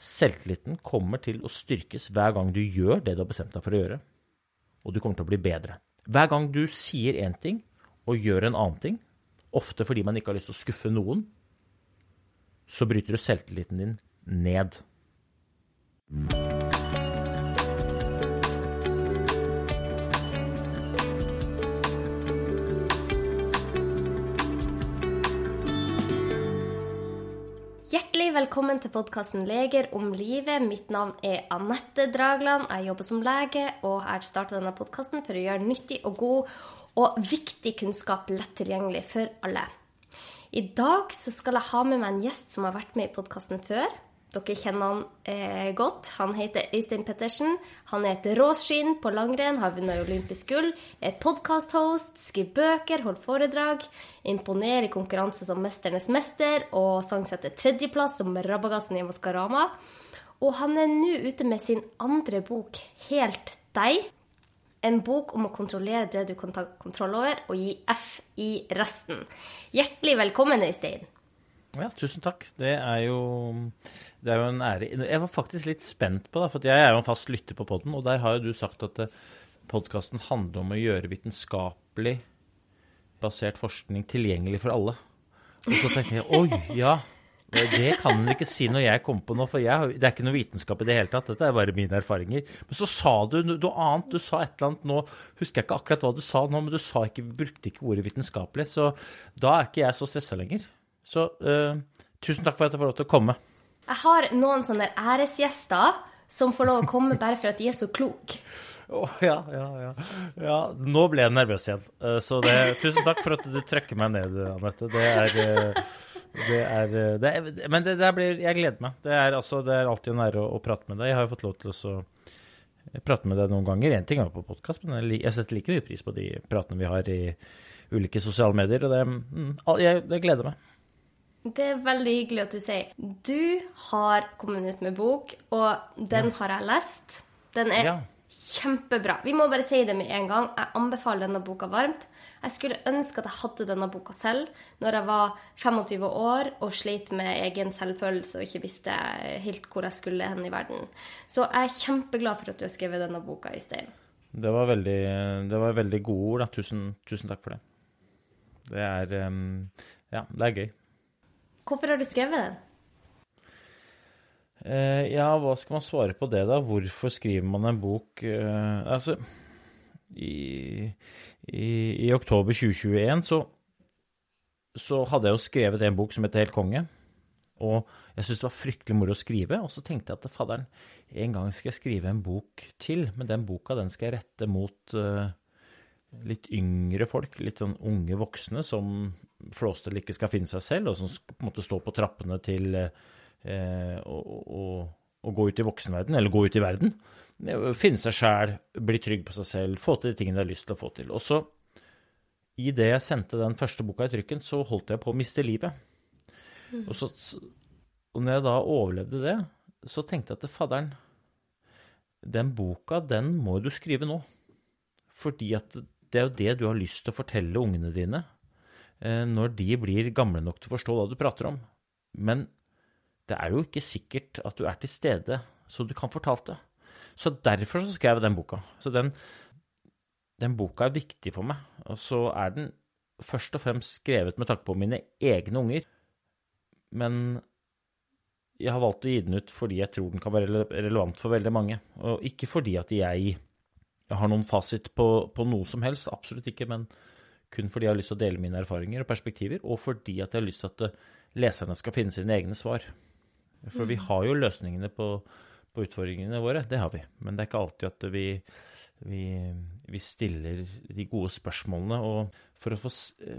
Selvtilliten kommer til å styrkes hver gang du gjør det du har bestemt deg for å gjøre. Og du kommer til å bli bedre. Hver gang du sier én ting og gjør en annen ting, ofte fordi man ikke har lyst til å skuffe noen, så bryter du selvtilliten din ned. Velkommen til podkasten 'Leger om livet'. Mitt navn er Anette Dragland. Jeg jobber som lege og har starta denne podkasten for å gjøre nyttig og god og viktig kunnskap lett tilgjengelig for alle. I dag skal jeg ha med meg en gjest som har vært med i podkasten før. Dere kjenner han eh, godt. Han heter Øystein Pettersen. Han er et råskinn på langrenn, har vunnet olympisk gull, er podkasthost, skriver bøker, holder foredrag, imponerer i konkurranse som 'Mesternes mester' og sangsetter tredjeplass som Rabagassen i Maskorama. Og han er nå ute med sin andre bok, 'Helt deg'. En bok om å kontrollere det du kan ta kontroll over, og gi F i resten. Hjertelig velkommen, Øystein. Ja, tusen takk. Det er jo, det er jo en ære. Jeg var faktisk litt spent på det, for jeg er jo en fast lytter på podden, og der har jo du sagt at podkasten handler om å gjøre vitenskapelig basert forskning tilgjengelig for alle. Og så tenkte jeg oi, ja. Det kan en ikke si når jeg kommer på noe, for jeg, det er ikke noe vitenskap i det hele tatt. Dette er bare mine erfaringer. Men så sa du noe annet. Du sa et eller annet nå, husker jeg ikke akkurat hva du sa nå, men du ikke, brukte ikke ordet vitenskapelig. Så da er ikke jeg så stressa lenger. Så uh, tusen takk for at jeg får lov til å komme. Jeg har noen sånne æresgjester som får lov å komme bare for at de er så kloke. Oh, ja, ja, ja, ja. Nå ble jeg nervøs igjen. Uh, så det, tusen takk for at du trekker meg ned, Anette. Det er, uh, det er, det er Men det, blir, jeg gleder meg. Det er, altså, er alltid en ære å, å, prate med deg. Jeg har jo fått lov til å prate med deg noen ganger. Én ting er på podkast, men jeg, jeg setter like mye pris på de pratene vi har i ulike sosiale medier. Og det, mm, jeg, det gleder meg. Det er veldig hyggelig at du sier. Du har kommet ut med bok, og den ja. har jeg lest. Den er ja. kjempebra. Vi må bare si det med en gang. Jeg anbefaler denne boka varmt. Jeg skulle ønske at jeg hadde denne boka selv når jeg var 25 år og slet med egen selvfølelse og ikke visste helt hvor jeg skulle hen i verden. Så jeg er kjempeglad for at du har skrevet denne boka, Øystein. Det var veldig, det var veldig gode ord. Tusen, tusen takk for det. Det er Ja, det er gøy. Hvorfor har du skrevet den? Uh, ja, hva skal man svare på det, da? Hvorfor skriver man en bok? Uh, altså i, i, i, oktober 2021 så, så hadde jeg jo skrevet en bok som heter Helt konge. Og jeg syntes det var fryktelig moro å skrive. Og så tenkte jeg at fadderen, en gang skal jeg skrive en bok til. Men den boka den skal jeg rette mot uh, litt yngre folk, litt sånn unge voksne som flåstel ikke skal finne seg selv, og som på en måte stå på trappene til eh, å, å, å, gå ut i voksenverden, eller gå ut i verden. Finne seg sjæl, bli trygg på seg selv, få til de tingene de har lyst til å få til. Og så, i det jeg sendte den første boka i trykken, så holdt jeg på å miste livet. Mm. Og, så, og når jeg da overlevde det, så tenkte jeg til fadderen, den boka, den må du skrive nå. Fordi at det er jo det du har lyst til å fortelle ungene dine eh, når de blir gamle nok til å forstå hva du prater om. Men det er jo ikke sikkert at du er til stede så du kan fortalt det. Så derfor så skrev jeg den boka. Så den, den boka er viktig for meg. Og så er den først og fremst skrevet med tanke på mine egne unger. Men jeg har valgt å gi den ut fordi jeg tror den kan være relevant for veldig mange. Og ikke fordi at jeg har noen fasit på, på, noe som helst, absolutt ikke, men kun fordi jeg har lyst til å dele mine erfaringer og perspektiver, og fordi at jeg har lyst til at eh, leserne skal finne sine egne svar. For vi mm. har jo løsningene på, på utfordringene våre, det har vi. Men det er ikke alltid at vi, vi, vi stiller de gode spørsmålene. Og for å få,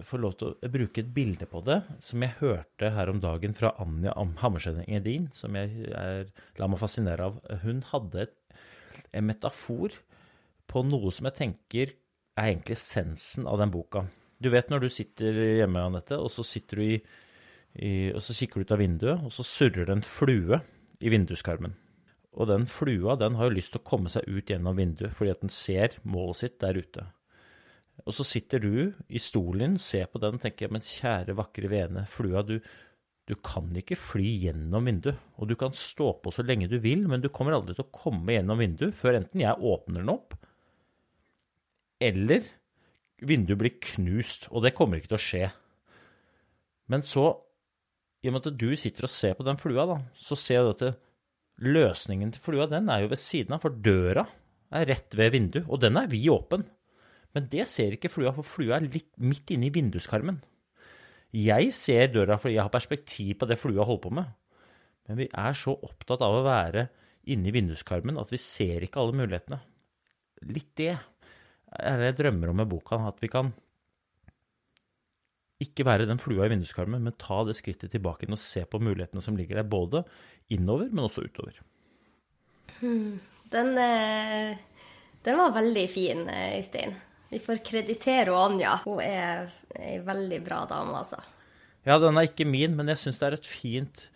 få, lov til å bruke et bilde på det, som jeg hørte her om dagen fra Anja Hammerseng Edin, som jeg er, la meg fascinere av Hun hadde et, en metafor på noe som jeg tenker er egentlig essensen av den boka. Du vet når du sitter hjemme, Anette, og så sitter du i, i, og så kikker du ut av vinduet, og så surrer det en flue i vinduskarmen. Og den flua den har jo lyst til å komme seg ut gjennom vinduet, fordi at den ser målet sitt der ute. Og så sitter du i stolen, ser på den og tenker men kjære, vakre vene, flua, du, Du kan ikke fly gjennom vinduet, og du kan stå på så lenge du vil, men du kommer aldri til å komme gjennom vinduet før enten jeg åpner den opp, eller vinduet blir knust, og det kommer ikke til å skje. Men så, i og med at du sitter og ser på den flua, da, så ser du at løsningen til flua, den er jo ved siden av, for døra er rett ved vinduet, og den er vid åpen. Men det ser ikke flua, for flua er litt midt inne i vinduskarmen. Jeg ser døra fordi jeg har perspektiv på det flua holder på med. Men vi er så opptatt av å være inne i vinduskarmen at vi ser ikke alle mulighetene. Litt det er det jeg drømmer om med boka, at vi kan ikke være den flua i vinduskarmen, men ta det skrittet tilbake inn og se på mulighetene som ligger der, både innover, men også utover. Hmm. Den, eh, den, var veldig fin, Øystein. Vi får kreditere Anja. Hun er ei veldig bra dame, altså. Ja, den er ikke min, men jeg syns det er et fint,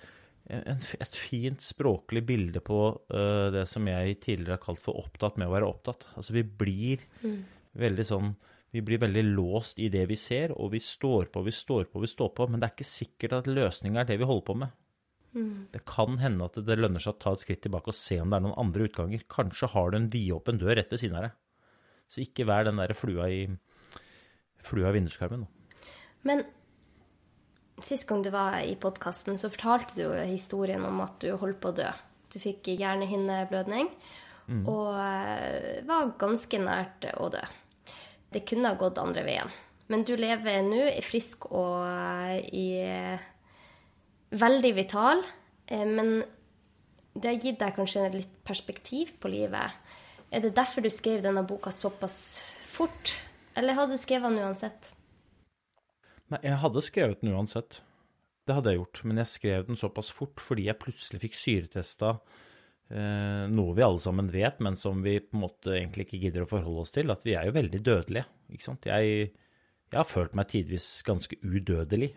et fint språklig bilde på uh, det som jeg tidligere har kalt for opptatt med å være opptatt. Altså vi blir mm. veldig sånn vi blir veldig låst i det vi ser, og vi står på, vi står på, vi står på. Men det er ikke sikkert at løsninga er det vi holder på med. Mm. Det kan hende at det lønner seg å ta et skritt tilbake og se om det er noen andre utganger. Kanskje har du en vidåpen dør rett ved siden av deg. Så ikke vær den der flua i, flua i vinduskarmen. Men sist gang du var i podkasten, så fortalte du historien om at du holdt på å dø. Du fikk hjernehinneblødning mm. og eh, var ganske nært å dø. Det kunne ha gått andre veien. Men du lever nå frisk og eh, i, veldig vital. Eh, men det har gitt deg kanskje litt perspektiv på livet. Er det derfor du skrev denne boka såpass fort, eller hadde du skrevet den uansett? Nei, jeg hadde skrevet den uansett. Det hadde jeg gjort. Men jeg skrev den såpass fort fordi jeg plutselig fikk syretesta eh, noe vi alle sammen vet, men som vi på en måte egentlig ikke gidder å forholde oss til, at vi er jo veldig dødelige. Ikke sant? Jeg, jeg har følt meg tidvis ganske udødelig.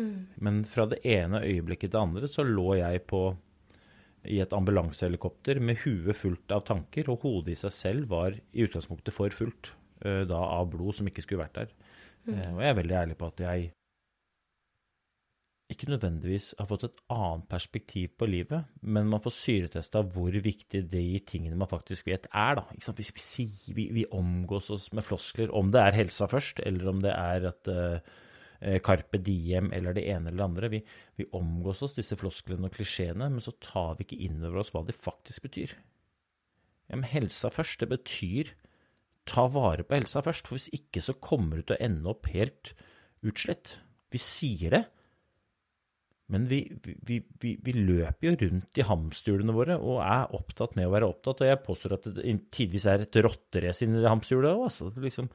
Mm. Men fra det ene øyeblikket til det andre så lå jeg på i et ambulansehelikopter med huet fullt av tanker, og hodet i seg selv var i utgangspunktet for fullt uh, da av blod som ikke skulle vært der. Mm. Uh, og jeg er veldig ærlig på at jeg ikke nødvendigvis har fått et annet perspektiv på livet, men man får syretesta hvor viktig de tingene man faktisk vet, er. da. Hvis vi, vi, vi, omgås oss med floskler, om det er helsa først, eller om det er at uh, Eh, Carpe Diem eller det ene eller det andre. Vi, vi omgås oss disse flosklene og klisjeene, men så tar vi ikke inn over oss hva de faktisk betyr. Ja, men helsa først, det betyr ta vare på helsa først. For hvis ikke så kommer du til å ende opp helt utslitt. Vi sier det, men vi, vi, vi, vi, løper jo rundt i hamsterhjulene våre og er opptatt med å være opptatt. Og jeg påstår at det tidvis er et rotterace inni hamsterhjulet òg. Altså, liksom.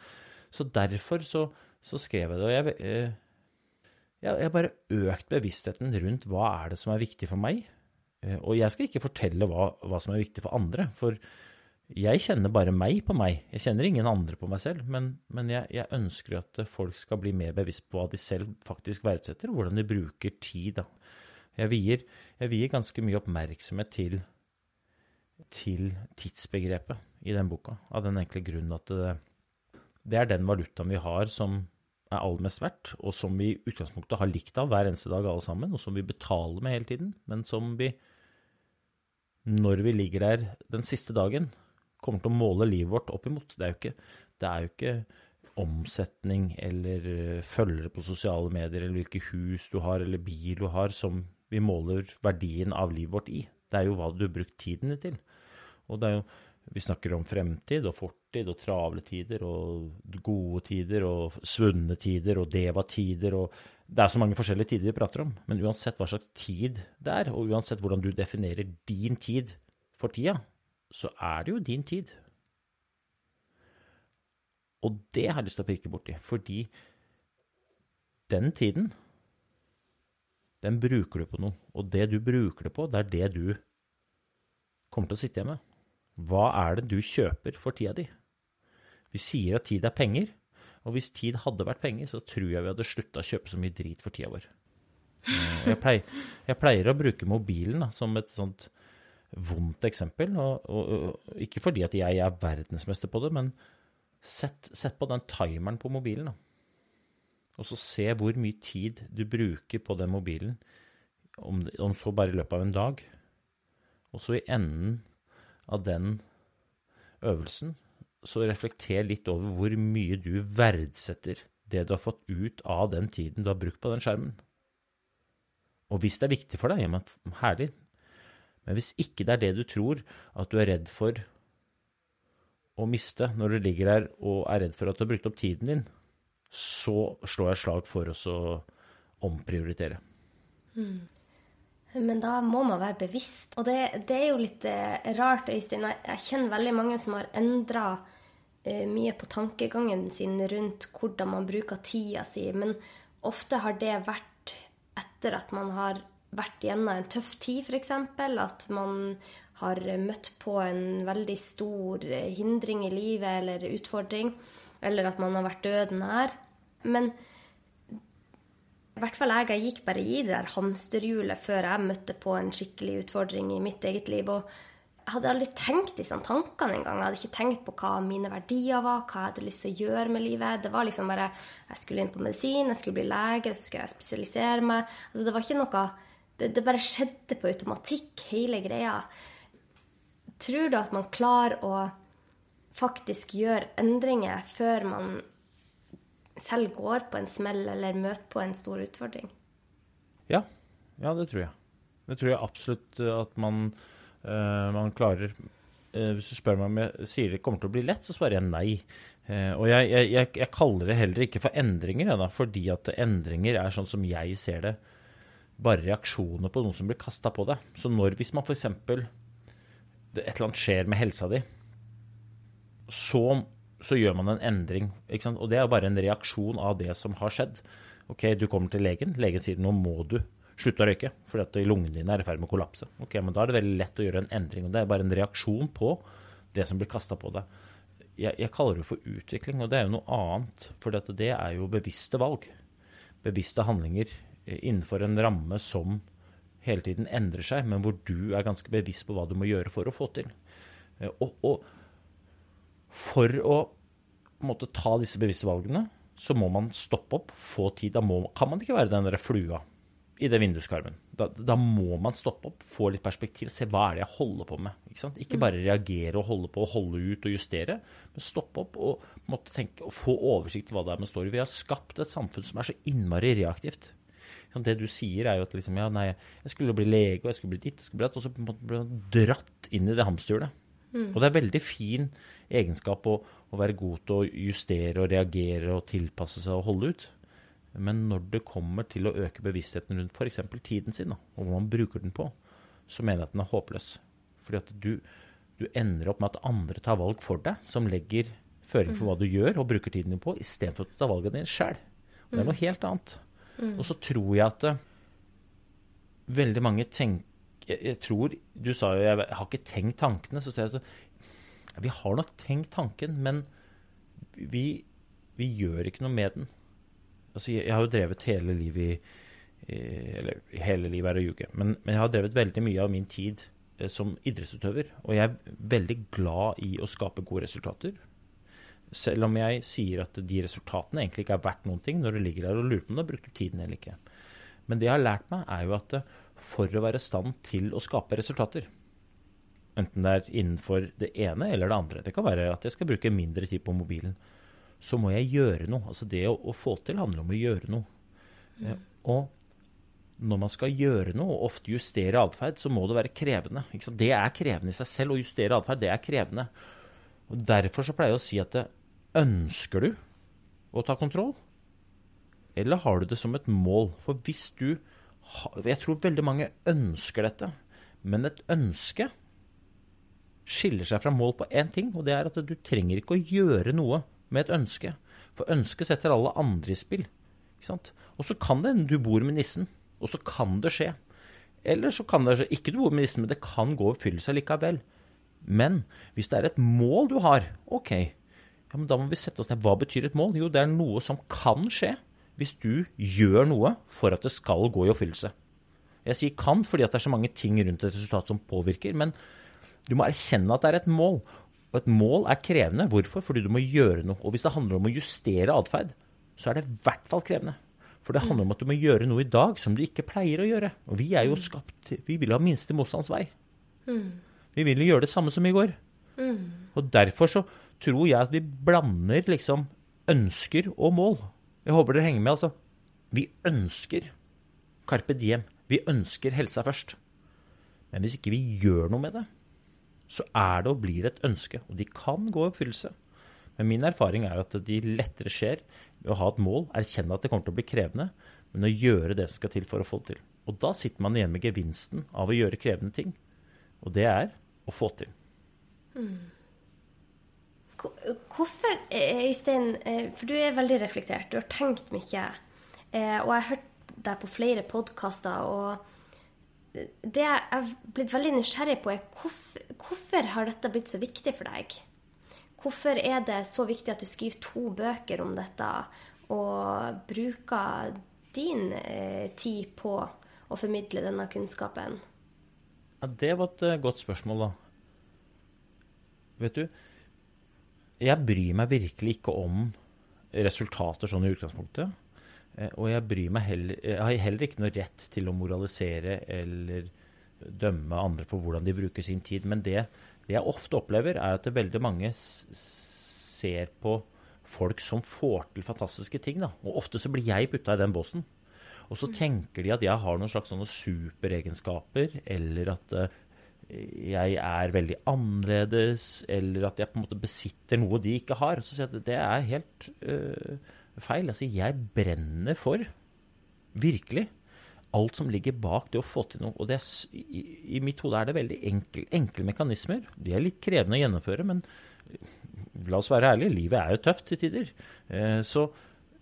Så derfor så, så skrev jeg det. Og jeg, eh, jeg, jeg bare økt bevisstheten rundt hva er det som er viktig for meg. Eh, og jeg skal ikke fortelle hva, hva som er viktig for andre, for jeg kjenner bare meg på meg. Jeg kjenner ingen andre på meg selv. Men, men jeg, jeg, ønsker at folk skal bli mer bevisst på hva de selv faktisk verdsetter, og hvordan de bruker tid. Da. Jeg vier, jeg vier ganske mye oppmerksomhet til, til tidsbegrepet i den boka, av den enkle grunn at det, det er den valutaen vi har som er aller mest verdt, og som vi i utgangspunktet har likt av hver eneste dag alle sammen, og som vi betaler med hele tiden, men som vi, når vi ligger der den siste dagen, kommer til å måle livet vårt opp imot. Det er jo ikke, er jo ikke omsetning eller eh, følgere på sosiale medier eller hvilke hus du har eller bil du har, som vi måler verdien av livet vårt i. Det er jo hva du har brukt tiden din til. Og det er jo vi snakker om fremtid og fortid og travle tider og gode tider og svunne tider og det var tider og Det er så mange forskjellige tider vi prater om. Men uansett hva slags tid det er, og uansett hvordan du definerer din tid for tida, så er det jo din tid. Og det har jeg lyst til å pirke borti, fordi den tiden, den bruker du på noe. Og det du bruker det på, det er det du kommer til å sitte igjen med. Hva er det du kjøper for tida di? Vi sier at tid er penger, og hvis tid hadde vært penger, så tror jeg vi hadde slutta å kjøpe så mye drit for tida vår. Eh, jeg pleier, jeg pleier å bruke mobilen da, som et sånt vondt eksempel. Og, og, og, ikke fordi at jeg er verdensmester på det, men sett, sett på den timeren på mobilen. Da. Og så se hvor mye tid du bruker på den mobilen, om, om så bare i løpet av en dag. Og så i enden av den øvelsen, så reflekter litt over hvor mye du verdsetter det du har fått ut av den tiden du har brukt på den skjermen. Og hvis det er viktig for deg, herlig. Men hvis ikke det er det du tror, at du er redd for å miste når du ligger der og er redd for at du har brukt opp tiden din, så slår jeg slag for oss å omprioritere. Mm. Men da må man være bevisst. Og det, det er jo litt eh, rart, Øystein. Jeg kjenner veldig mange som har endra eh, mye på tankegangen sin rundt hvordan man bruker tida si. Men ofte har det vært etter at man har vært gjennom en tøff tid, f.eks. At man har møtt på en veldig stor hindring i livet eller utfordring. Eller at man har vært døden nær. Men i hvert fall jeg, jeg gikk bare i det der hamsterhjulet før jeg møtte på en skikkelig utfordring i mitt eget liv. Og jeg hadde aldri tenkt disse tankene engang. Jeg hadde ikke tenkt på hva mine verdier var, hva jeg hadde lyst til å gjøre med livet. Det var liksom bare Jeg skulle inn på medisin, jeg skulle bli lege, så skulle jeg spesialisere meg. Altså, det var ikke noe det, det bare skjedde på automatikk, hele greia. Tror du at man klarer å faktisk gjøre endringer før man selv går på en smell eller møter på en stor utfordring? Ja, ja det tror jeg. Det tror jeg absolutt at man, uh, man klarer. Uh, hvis du spør meg om jeg sier det kommer til å bli lett, så svarer jeg nei. Uh, og jeg, jeg, jeg, jeg, kaller det heller ikke for endringer, da, fordi at endringer er sånn som jeg ser det, bare reaksjoner på noen som blir kasta på deg. Så når, hvis man f.eks. et eller annet skjer med helsa di, så så gjør man en endring. Og det er bare en reaksjon av det som har skjedd. Ok, Du kommer til legen. Legen sier nå må du slutte å røyke fordi at lungene dine er i ferd med å kollapse. Ok, men Da er det veldig lett å gjøre en endring. og Det er bare en reaksjon på det som blir kasta på deg. Jeg, jeg, kaller det for utvikling, og det er jo noe annet. For det er jo bevisste valg. Bevisste handlinger innenfor en ramme som hele tiden endrer seg, men hvor du er ganske bevisst på hva du må gjøre for å få til. Og, og for å måtte, ta disse bevisste valgene, så må man stoppe opp, få tid. Da må, kan man ikke være den der flua i det vinduskarmen. Da, da, må man stoppe opp, få litt perspektiv, se hva er det jeg holder på med. Ikke, ikke bare reagere og holde på og holde ut og justere, men stoppe opp og, tenke, og få oversikt over hva det er man står i. Vi har skapt et samfunn som er så innmari reaktivt. Det du sier, er jo at liksom, ja, nei, jeg skulle bli lege, og jeg skulle bli ditt, jeg skulle bli datt, og så ble man dratt inn i det hamsterhjulet. Mm. Og det er veldig fin egenskap å, å, være god til å justere og reagere og tilpasse seg og holde ut. Men når det kommer til å øke bevisstheten rundt f.eks. tiden sin, og hva man bruker den på, så mener jeg at den er håpløs. Fordi at du, du ender opp med at andre tar valg for deg, som legger føring for hva du gjør og bruker tiden din på, istedenfor at du tar valgene dine sjøl. Det er noe helt annet. Mm. Og så tror jeg at uh, veldig mange tenker jeg, jeg, tror Du sa jo jeg har ikke tenkt tankene. Så sier jeg at vi har nok tenkt tanken, men vi, vi gjør ikke noe med den. Altså, jeg, jeg har jo drevet hele livet i Eller hele livet er å ljuge. Men, men, jeg har drevet veldig mye av min tid eh, som idrettsutøver. Og jeg er veldig glad i å skape gode resultater. Selv om jeg sier at de resultatene egentlig ikke er verdt noen ting når du ligger der og lurer på om du har brukt tiden eller ikke. Men det jeg har lært meg, er jo at for å være i stand til å skape resultater. Enten det er innenfor det ene eller det andre. Det kan være at jeg skal bruke mindre tid på mobilen. Så må jeg gjøre noe. Altså det å, å få til handler om å gjøre noe. Mm. Eh, og når man skal gjøre noe, og ofte justere atferd, så må det være krevende. Det er krevende i seg selv. Å justere atferd, det er krevende. Og Derfor så pleier jeg å si at det, ønsker du å ta kontroll, eller har du det som et mål? For hvis du jeg tror veldig mange ønsker dette. Men et ønske skiller seg fra mål på én ting, og det er at du trenger ikke å gjøre noe med et ønske. For ønsket setter alle andre i spill. Og så kan det hende du bor med nissen, og så kan det skje. Eller så kan det ikke du bor med nissen, men det kan gå oppfyllelse likevel. Men hvis det er et mål du har, OK, ja, men da må vi sette oss ned. Hva betyr et mål? Jo, det er noe som kan skje hvis du gjør noe for at det skal gå i oppfyllelse. Jeg sier kan fordi det er så mange ting rundt et resultat som påvirker, men du må erkjenne at det er et mål. Og et mål er krevende. Hvorfor? Fordi du må gjøre noe. Og hvis det handler om å justere atferd, så er det i hvert fall krevende. For det handler om at du må gjøre noe i dag som du ikke pleier å gjøre. Og vi er jo skapt Vi vil ha minste motstands vei. Vi vil jo gjøre det samme som i går. Og derfor så tror jeg at vi blander liksom ønsker og mål. Jeg håper dere henger med, altså. Vi ønsker Carpe Diem. Vi ønsker helsa først. Men hvis ikke vi gjør noe med det, så er det og blir et ønske. Og de kan gå i oppfyllelse. Men min erfaring er at de lettere skjer ved å ha et mål, erkjenne at det kommer til å bli krevende, men å gjøre det som skal til for å få det til. Og da sitter man igjen med gevinsten av å gjøre krevende ting. Og det er å få til. Hvorfor, Øystein, for du er veldig reflektert, du har tenkt mye. eh, Og jeg har hørt deg på flere podkaster, og det jeg har blitt veldig nysgjerrig på, er hvorfor, hvorfor har dette blitt så viktig for deg? Hvorfor er det så viktig at du skriver to bøker om dette, og bruker din eh, tid på å formidle denne kunnskapen? Ja, det var et eh, godt spørsmål, da. Vet du, jeg bryr meg virkelig ikke om resultater sånn i utgangspunktet. Eh, Og jeg heller Jeg har heller ikke noe rett til å moralisere eller dømme andre for hvordan de bruker sin tid. Men det, det jeg ofte opplever, er at veldig mange ser på folk som får til fantastiske ting. Da. Og ofte så blir jeg putta i den båsen. Og så tenker de at jeg har noen slags sånne superegenskaper, eller at eh, jeg er veldig annerledes, eller at jeg på en måte besitter noe de ikke har. Så sier jeg at det er helt øh, feil. Altså, jeg brenner for, virkelig, alt som ligger bak det å få til noe. Og er, i, i mitt hode er det veldig enkel, enkle mekanismer. De er litt krevende å gjennomføre, men la oss være ærlige, livet er jo tøft til tider. Eh, Så,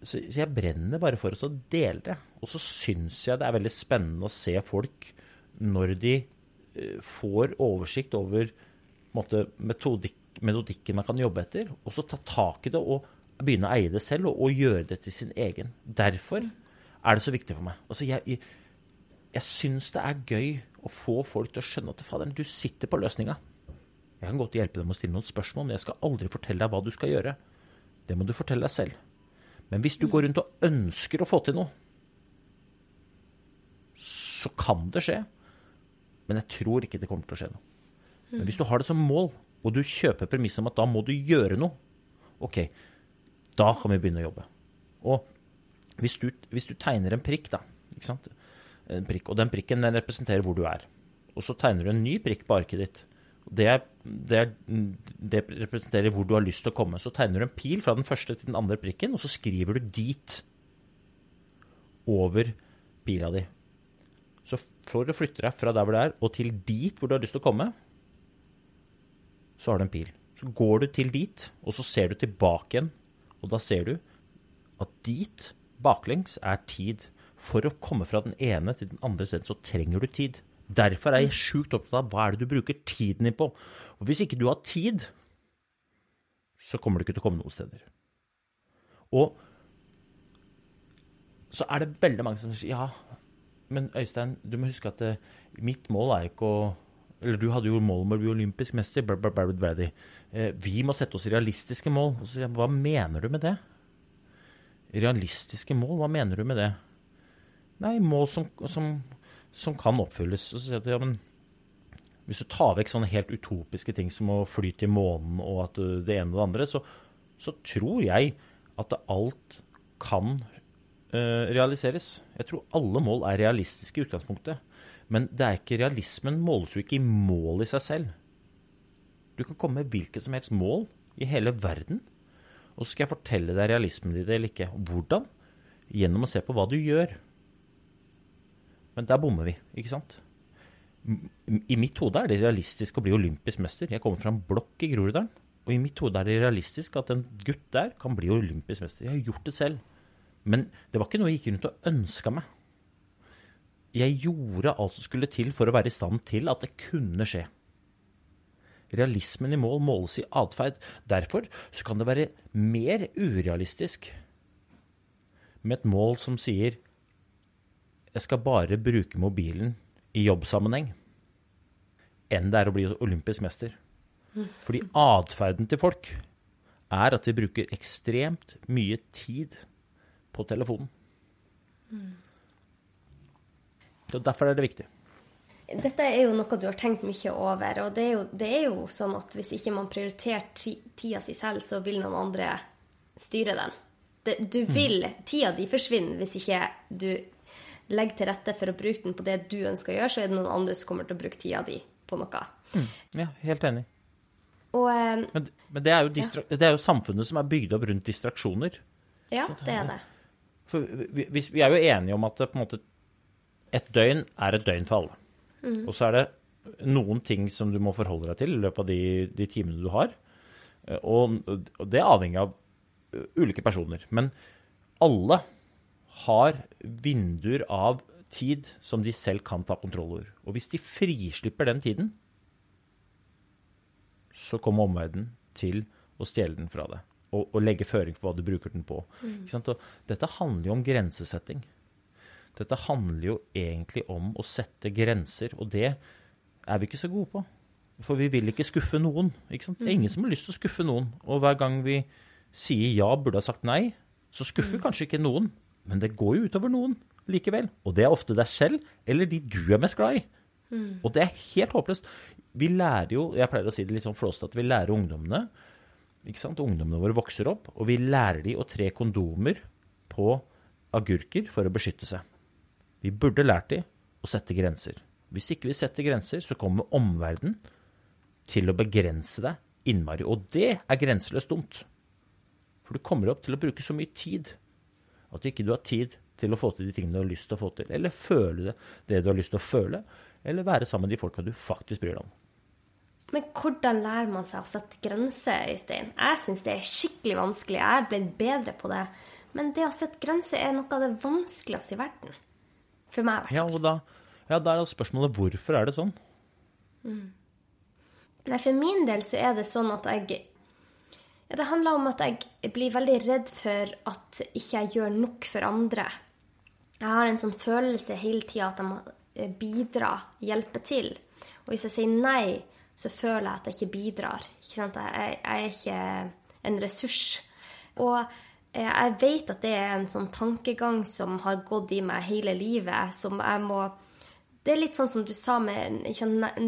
så så jeg brenner bare for å dele det. Og så syns jeg det er veldig spennende å se folk når de får oversikt over måte, metodik, metodikken man kan jobbe etter, og så ta tak i det og begynne å eie det selv og, og gjøre det til sin egen. Derfor er det så viktig for meg. Altså, jeg, jeg, syns det er gøy å få folk til å skjønne at faderen, du sitter på løsninga. Jeg kan godt hjelpe dem å stille noen spørsmål, men jeg skal aldri fortelle deg hva du skal gjøre. Det må du fortelle deg selv. Men hvis du går rundt og ønsker å få til noe, så kan det skje. Men jeg tror ikke det kommer til å skje noe. Men hvis du har det som mål, og du kjøper premisset om at da må du gjøre noe, ok, da kan vi begynne å jobbe. Og hvis du, hvis du tegner en prikk, da? En prikk, og den prikken den representerer hvor du er. Og så tegner du en ny prikk på arket ditt. Det, er, det, er, det representerer hvor du har lyst til å komme. Så tegner du en pil fra den første til den andre prikken, og så skriver du 'dit' over pila di. Så for å flytte deg fra der hvor du er, og til dit hvor du har lyst til å komme, så har du en pil. Så går du til dit, og så ser du tilbake igjen, og da ser du at dit, baklengs, er tid. For å komme fra den ene til den andre stedet, så trenger du tid. Derfor er jeg sjukt opptatt av hva er det du bruker tiden din på. Og hvis ikke du har tid, så kommer du ikke til å komme noen steder. Og så er det veldig mange som sier ja, men Øystein, du må huske at eh, mitt mål er ikke å Eller du hadde jo mål om å bli olympisk mester. Blah, blah, blah. Eh, vi må sette oss realistiske mål. Og så hva mener du med det? Realistiske mål, hva mener du med det? Nei, mål som, som, som kan oppfylles. Og så sier jeg at ja, men hvis du tar vekk sånne helt utopiske ting som å fly til månen og at det ene og det andre, så, så tror jeg at alt kan eh, realiseres. Jeg tror alle mål er realistiske i utgangspunktet. Men det er ikke realismen måles jo ikke i mål i seg selv. Du kan komme med hvilket som helst mål i hele verden, og så skal jeg fortelle deg realismen i det eller ikke. Hvordan? Gjennom å se på hva du gjør. Men der bommer vi, ikke sant? I mitt hode er det realistisk å bli olympisk mester. Jeg kommer fra en blokk i Groruddalen. Og i mitt hode er det realistisk at en gutt der kan bli olympisk mester. Jeg har gjort det selv. Men det var ikke noe jeg gikk rundt og ønska meg. Jeg gjorde alt som skulle til for å være i stand til at det kunne skje. Realismen i mål måles i atferd. Derfor så kan det være mer urealistisk med et mål som sier jeg skal bare bruke mobilen i jobbsammenheng, enn det er å bli olympisk mester. Fordi atferden til folk er at de bruker ekstremt mye tid på telefonen. Så Derfor er det viktig. Dette er jo noe du har tenkt mye over. Og det er jo, det er jo sånn at hvis ikke man prioriterer tida si selv, så vil noen andre styre den. Det, du vil, Tida di forsvinner hvis ikke du legger til rette for å bruke den på det du ønsker å gjøre, så er det noen andre som kommer til å bruke tida di på noe. Ja, helt enig. Og eh, Men, men det, er distra det er jo samfunnet som er bygd opp rundt distraksjoner. ja, Sant, det er det. For vi, vi, er jo enige om at det, på en måte, et døgn er et døgn for alle. Og så er det noen ting som du må forholde deg til i løpet av de, de timene du har. Og, og det avhengig av eh, ulike personer. Men alle har vinduer av tid som de selv kan ta kontroll over. Og hvis de frislipper den tiden, så kommer omverdenen til å stjele den fra deg. Og, og legge føring for hva du bruker den på. Ikke sant? Og dette handler jo om grensesetting. Dette handler jo egentlig om å sette grenser, og det er vi ikke så gode på. For vi vil ikke skuffe noen. Ikke sant? Det er ingen som har lyst til å skuffe noen. Og hver gang vi sier ja, burde ha sagt nei, så skuffer vi kanskje ikke noen. Men det går jo utover noen likevel. Og det er ofte deg selv, eller de du er mest glad i. Og det er helt håpløst. Vi lærer jo, jeg pleier å si det litt sånn flåst, at vi lærer ungdommene ikke sant? Ungdommene våre vokser opp, og vi lærer de å tre kondomer på agurker for å beskytte seg. Vi burde lært de å sette grenser. Hvis ikke vi setter grenser, så kommer omverdenen til å begrense deg innmari. Og det er grenseløst dumt. For du kommer opp til å bruke så mye tid at du ikke har tid til å få til de tingene du har lyst til å få til, eller føle det, du har lyst til å føle, eller være sammen med de folka du faktisk bryr deg om. Men hvordan lærer man seg å sette grenser, Øystein? Jeg syns det er skikkelig vanskelig. Jeg er blitt bedre på det. Men det å sette grenser er noe av det vanskeligste i verden. For meg, i hvert fall. Ja, da, ja, da er spørsmålet hvorfor er det sånn? Nei, for min del så er det sånn at jeg ja, Det handler om at jeg blir veldig redd for at ikke jeg gjør nok for andre. Jeg har en sånn følelse hele tida at jeg må eh, bidra, hjelpe til. Og hvis jeg sier nei, så føler jeg at jeg ikke bidrar. Ikke sant? Jeg, jeg er ikke en ressurs. Og eh, jeg vet at det er en sånn tankegang som har gått i meg hele livet, som jeg må det er litt sånn som du sa med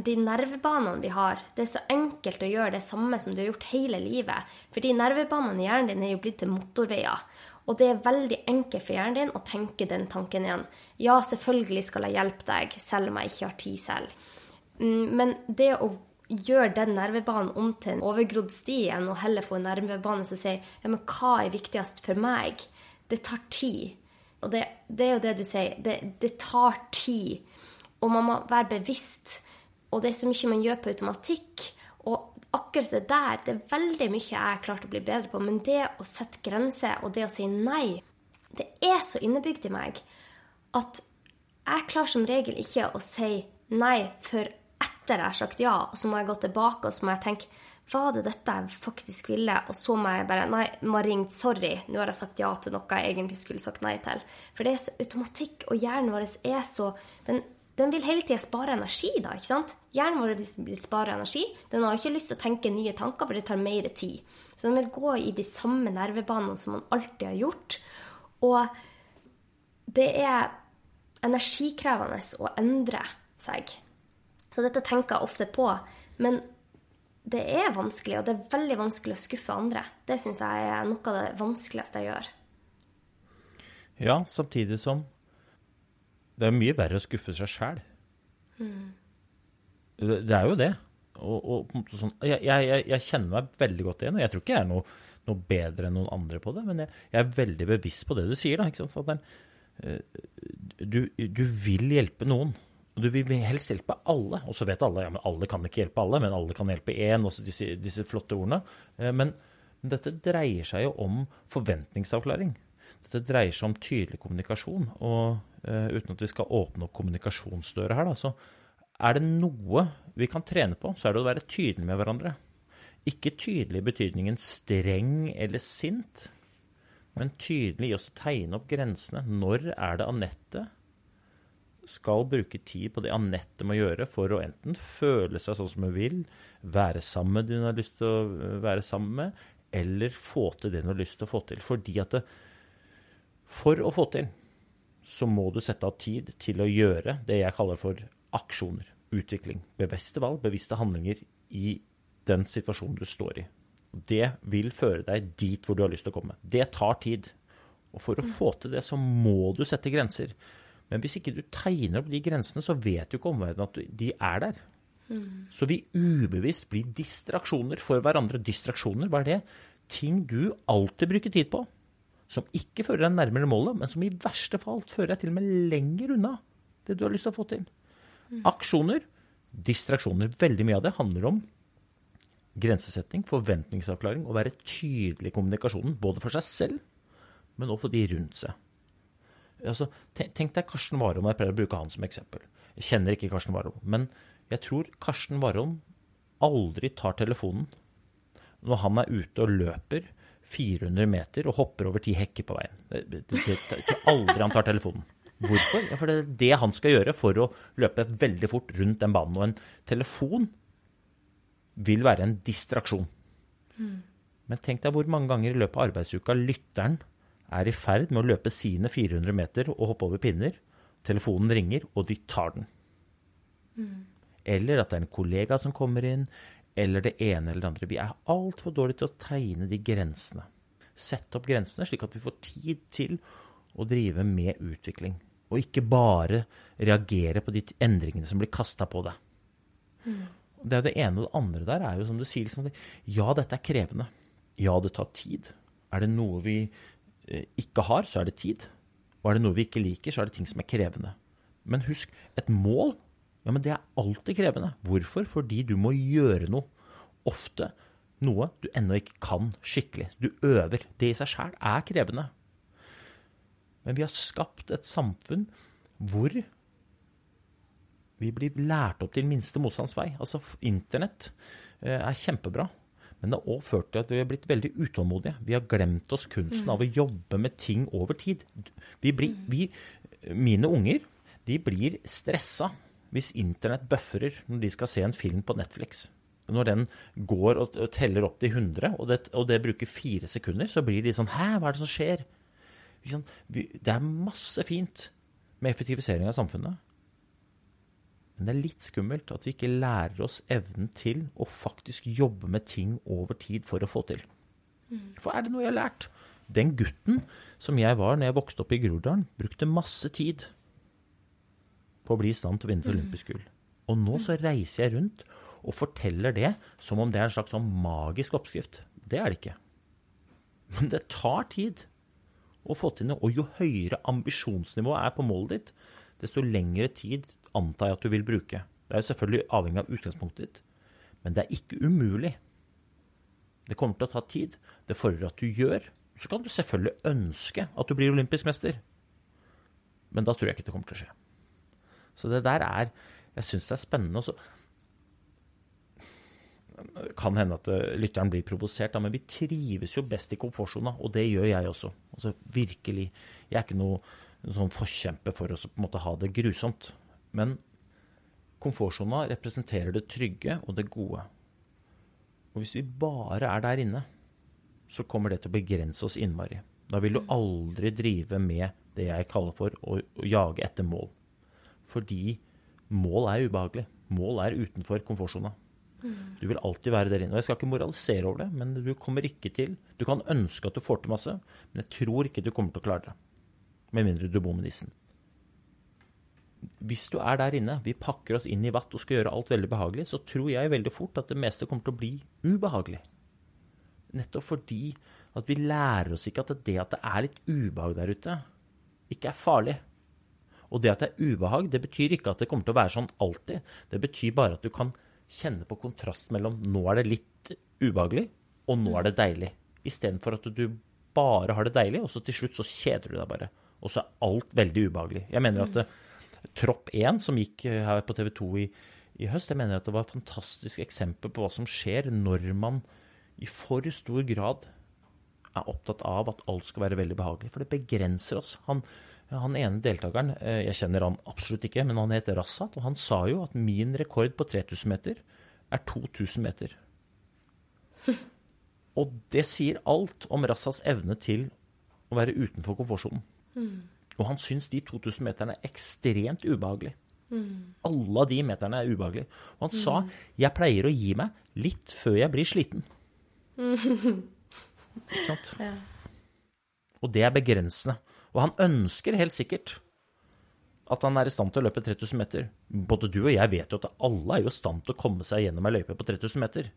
de nervebanene vi har. Det er så enkelt å gjøre det samme som du har gjort hele livet. For de nervebanene i hjernen din er jo blitt til motorveier. Og det er veldig enkelt for hjernen din å tenke den tanken igjen. Ja, selvfølgelig skal jeg hjelpe deg, selv om jeg ikke har tid selv. Mm, Men det å gjøre den nervebanen om til en overgrodd sti igjen, og heller få en nervebane som sier ja, men hva er viktigst for meg, det tar tid. Og det, det er jo det du sier. Det, det tar tid. Og man må være bevisst. Og det er så mye man gjør på automatikk. Og akkurat det der, det er veldig mye jeg har klart å bli bedre på. Men det å sette grenser og det å si nei, det er så innebygd i meg at jeg klarer som regel ikke å si nei før etter jeg har sagt ja. Og så må jeg gå tilbake og så må jeg tenke var det dette jeg faktisk ville? Og så må jeg bare Nei, må ha ringt. Sorry, nå har jeg sagt ja til noe jeg egentlig skulle sagt nei til. For det er så automatikk, og hjernen vår er så Den, den vil hele tida spare energi, da, ikke sant? Hjernen vår vil spare energi. Den har ikke lyst til å tenke nye tanker, for det tar mer tid. Så den vil gå i de samme nervebanene som man alltid har gjort. Og det er energikrevende å endre seg. Så dette tenker jeg ofte på. Men det er vanskelig, og det er veldig vanskelig å skuffe andre. Det syns jeg er noe av det vanskeligste jeg gjør. Ja, samtidig som det er mye verre å skuffe seg sjæl. Det, det er jo det. Og, og sånn, jeg, jeg, jeg- kjenner meg veldig godt igjen, og jeg tror ikke jeg er noe, noe bedre enn noen andre på det, men jeg, jeg er veldig bevisst på det du sier. da, ikke sant? For at det er, eh, du, du vil hjelpe noen. Og du vil helst hjelpe alle. Og så vet alle ja, men alle kan ikke hjelpe alle, men alle kan hjelpe én. Også disse, disse flotte ordene. Eh, Men, dette dreier seg jo om forventningsavklaring. Dette dreier seg om tydelig kommunikasjon. Og eh, uten at vi skal åpne opp kommunikasjonsdøra her, da, så er det noe vi kan trene på, så er det å være tydelig med hverandre. Ikke tydelig i betydningen streng eller sint, men tydelig i å tegne opp grensene. Når er det Anette skal bruke tid på det Anette må gjøre for å enten føle seg sånn som hun vil, være sammen med det hun har lyst til å øh, være sammen med, eller få til det hun har lyst til å få til. Fordi at det, For å få til så må du sette av tid til å gjøre det jeg kaller for aksjoner. Utvikling. Bevisste valg, bevisste handlinger i den situasjonen du står i. Det vil føre deg dit hvor du har lyst til å komme. Det tar tid. Og for å få til det, så må du sette grenser. Men hvis ikke du tegner opp de grensene, så vet jo ikke omverdenen at de er der. Mm. Så vi ubevisst blir distraksjoner for hverandre. Distraksjoner, hva er det? Ting du alltid bruker tid på. Som ikke fører deg nærmere målet, men som i verste fall fører deg til og med lenger unna det du har lyst til å få til. Mm. Aksjoner, distraksjoner. Veldig mye av det handler om grensesetting, forventningsavklaring å være tydelig i kommunikasjonen. Både for seg selv, men også for de rundt seg. Altså, tenk deg Karsten Warholm, jeg pleier å bruke han som eksempel. Jeg kjenner ikke Karsten Warholm. Men jeg tror Karsten Warholm aldri tar telefonen når han er ute og løper 400 meter og hopper over ti hekker på veien. Jeg tror aldri han tar telefonen. Hvorfor? Ja, for det er det han skal gjøre for å løpe veldig fort rundt den banen. Og en telefon vil være en distraksjon. Mm. Men tenk deg hvor mange ganger i løpet av arbeidsuka lytteren er i ferd med å løpe sine 400 meter og hoppe over pinner. Telefonen ringer, og de tar den. Mm. Eller at det er en kollega som kommer inn, eller det ene eller det andre. Vi er altfor dårlige til å tegne de grensene. Sette opp grensene, slik at vi får tid til å drive med utvikling. Og ikke bare reagere på de endringene som blir kasta på deg. Mm. Det er det ene og det andre der er jo som du sier, liksom, ja, dette er krevende. Ja, det tar tid. Er det noe vi ikke har, så er det tid. Og er det noe vi ikke liker, så er det ting som er krevende. Men husk, et mål ja, men det er alltid krevende. Hvorfor? Fordi du må gjøre noe. Ofte noe du ennå ikke kan skikkelig. Du øver. Det i seg sjæl er krevende. Men vi har skapt et samfunn hvor vi blir lært opp til minste motstands vei. Altså, internett eh, er kjempebra. Men det har òg ført til at vi har blitt veldig utålmodige. Vi har glemt oss kunsten av å jobbe med ting over tid. Vi blir, vi, mine unger de blir stressa hvis internett bøfferer når de skal se en film på Netflix. Når den går og, teller opp til 100, og det, og det, bruker fire sekunder, så blir de sånn Hæ, hva er det som skjer? Det er masse fint med effektivisering av samfunnet. Men det er litt skummelt at vi ikke lærer oss evnen til å faktisk jobbe med ting over tid for å få til. Mm. For er det noe jeg har lært? Den gutten som jeg var når jeg vokste opp i Groruddalen, brukte masse tid på å bli i stand til å vinne et mm. olympisk gull. Og nå så reiser jeg rundt og forteller det som om det er en slags sånn magisk oppskrift. Det er det ikke. Men det tar tid å få til noe. Og jo høyere ambisjonsnivået er på målet ditt, desto lengre tid antar jeg at du vil bruke. Det er jo selvfølgelig avhengig av utgangspunktet ditt, men det er ikke umulig. Det kommer til å ta tid. Det fordrer at du gjør. Så kan du selvfølgelig ønske at du blir olympisk mester, men da tror jeg ikke det kommer til å skje. Så det der er Jeg syns det er spennende. også. Det kan hende at eh, lytteren blir provosert, men vi trives jo best i komfortsona, og det gjør jeg også. Altså virkelig. Jeg er ikke noe sånn forkjemper for å på en måte ha det grusomt. Men komfortsona representerer det trygge og det gode. Og hvis vi bare er der inne, så kommer det til å begrense oss innmari. Da vil du aldri drive med det jeg kaller for å, å jage etter mål. Fordi mål er ubehagelig. Mål er utenfor komfortsona. Mm. Du vil alltid være der inne. Og jeg skal ikke moralisere over det, men du kommer ikke til Du kan ønske at du får til masse, men jeg tror ikke du kommer til å klare det. Med mindre du bor med nissen. Hvis du er der inne, vi pakker oss inn i vatt og skal gjøre alt veldig behagelig, så tror jeg veldig fort at det meste kommer til å bli ubehagelig. Nettopp fordi at vi lærer oss ikke at det at det er litt ubehag der ute, ikke er farlig. Og det at det er ubehag, det betyr ikke at det kommer til å være sånn alltid. Det betyr bare at du kan kjenne på kontrast mellom nå er det litt ubehagelig, og nå er det deilig. Istedenfor at du bare har det deilig, og så til slutt så kjeder du deg bare. Og så er alt veldig ubehagelig. Jeg mener at uh, Tropp 1, som gikk eh, her på TV 2 i, i høst, jeg mener at det var et fantastisk eksempel på hva som skjer når man i for stor grad er opptatt av at alt skal være veldig behagelig. For det begrenser oss. Han, han ene deltakeren, eh, jeg kjenner han absolutt ikke, men han heter Rassat, og han sa jo at min rekord på 3000 meter er 2000 meter. Og det sier alt om Rassas evne til å være utenfor komfortsonen. Og han syns de 2000 meterne er ekstremt ubehagelig. Alle de meterne er ubehagelige. Og han sa jeg pleier å gi meg litt før jeg blir sliten. Ikke sant? Ja. Og det er begrensende. Og han ønsker helt sikkert at han er i stand til å løpe 3000 meter. Både du og jeg vet jo at alle er jo i stand til å komme seg gjennom ei løype på 3000 meter.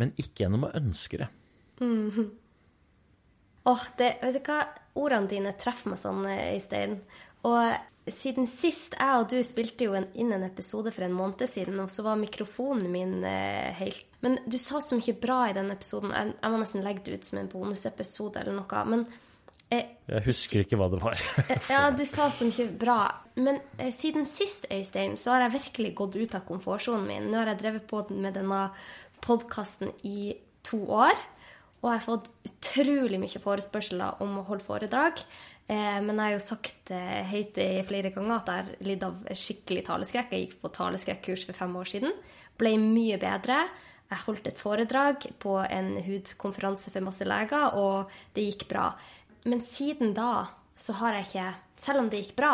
Men ikke gjennom å ønske det. Åh, det, vet du hva? Ordene dine treffer meg sånn, eh, Øystein. Og siden sist, jeg og du spilte jo inn en episode for en måned siden, og så var mikrofonen min eh, helt Men du sa så mye bra i den episoden. Jeg, jeg må nesten legge det ut som en bonusepisode eller noe. Men eh, Jeg husker ikke hva det var. ja, du sa så mye bra. Men eh, siden sist, Øystein, så har jeg virkelig gått ut av komfortsonen min. Nå har jeg drevet på med denne podkasten i to år. Og jeg har fått utrolig mye forespørsler om å holde foredrag. Eh, men jeg har jo sagt eh, høyt i flere ganger at jeg har lidd av skikkelig taleskrekk. Jeg gikk på taleskrekkurs for fem år siden. Ble mye bedre. Jeg holdt et foredrag på en hudkonferanse for masse leger, og det gikk bra. Men siden da så har jeg ikke Selv om det gikk bra,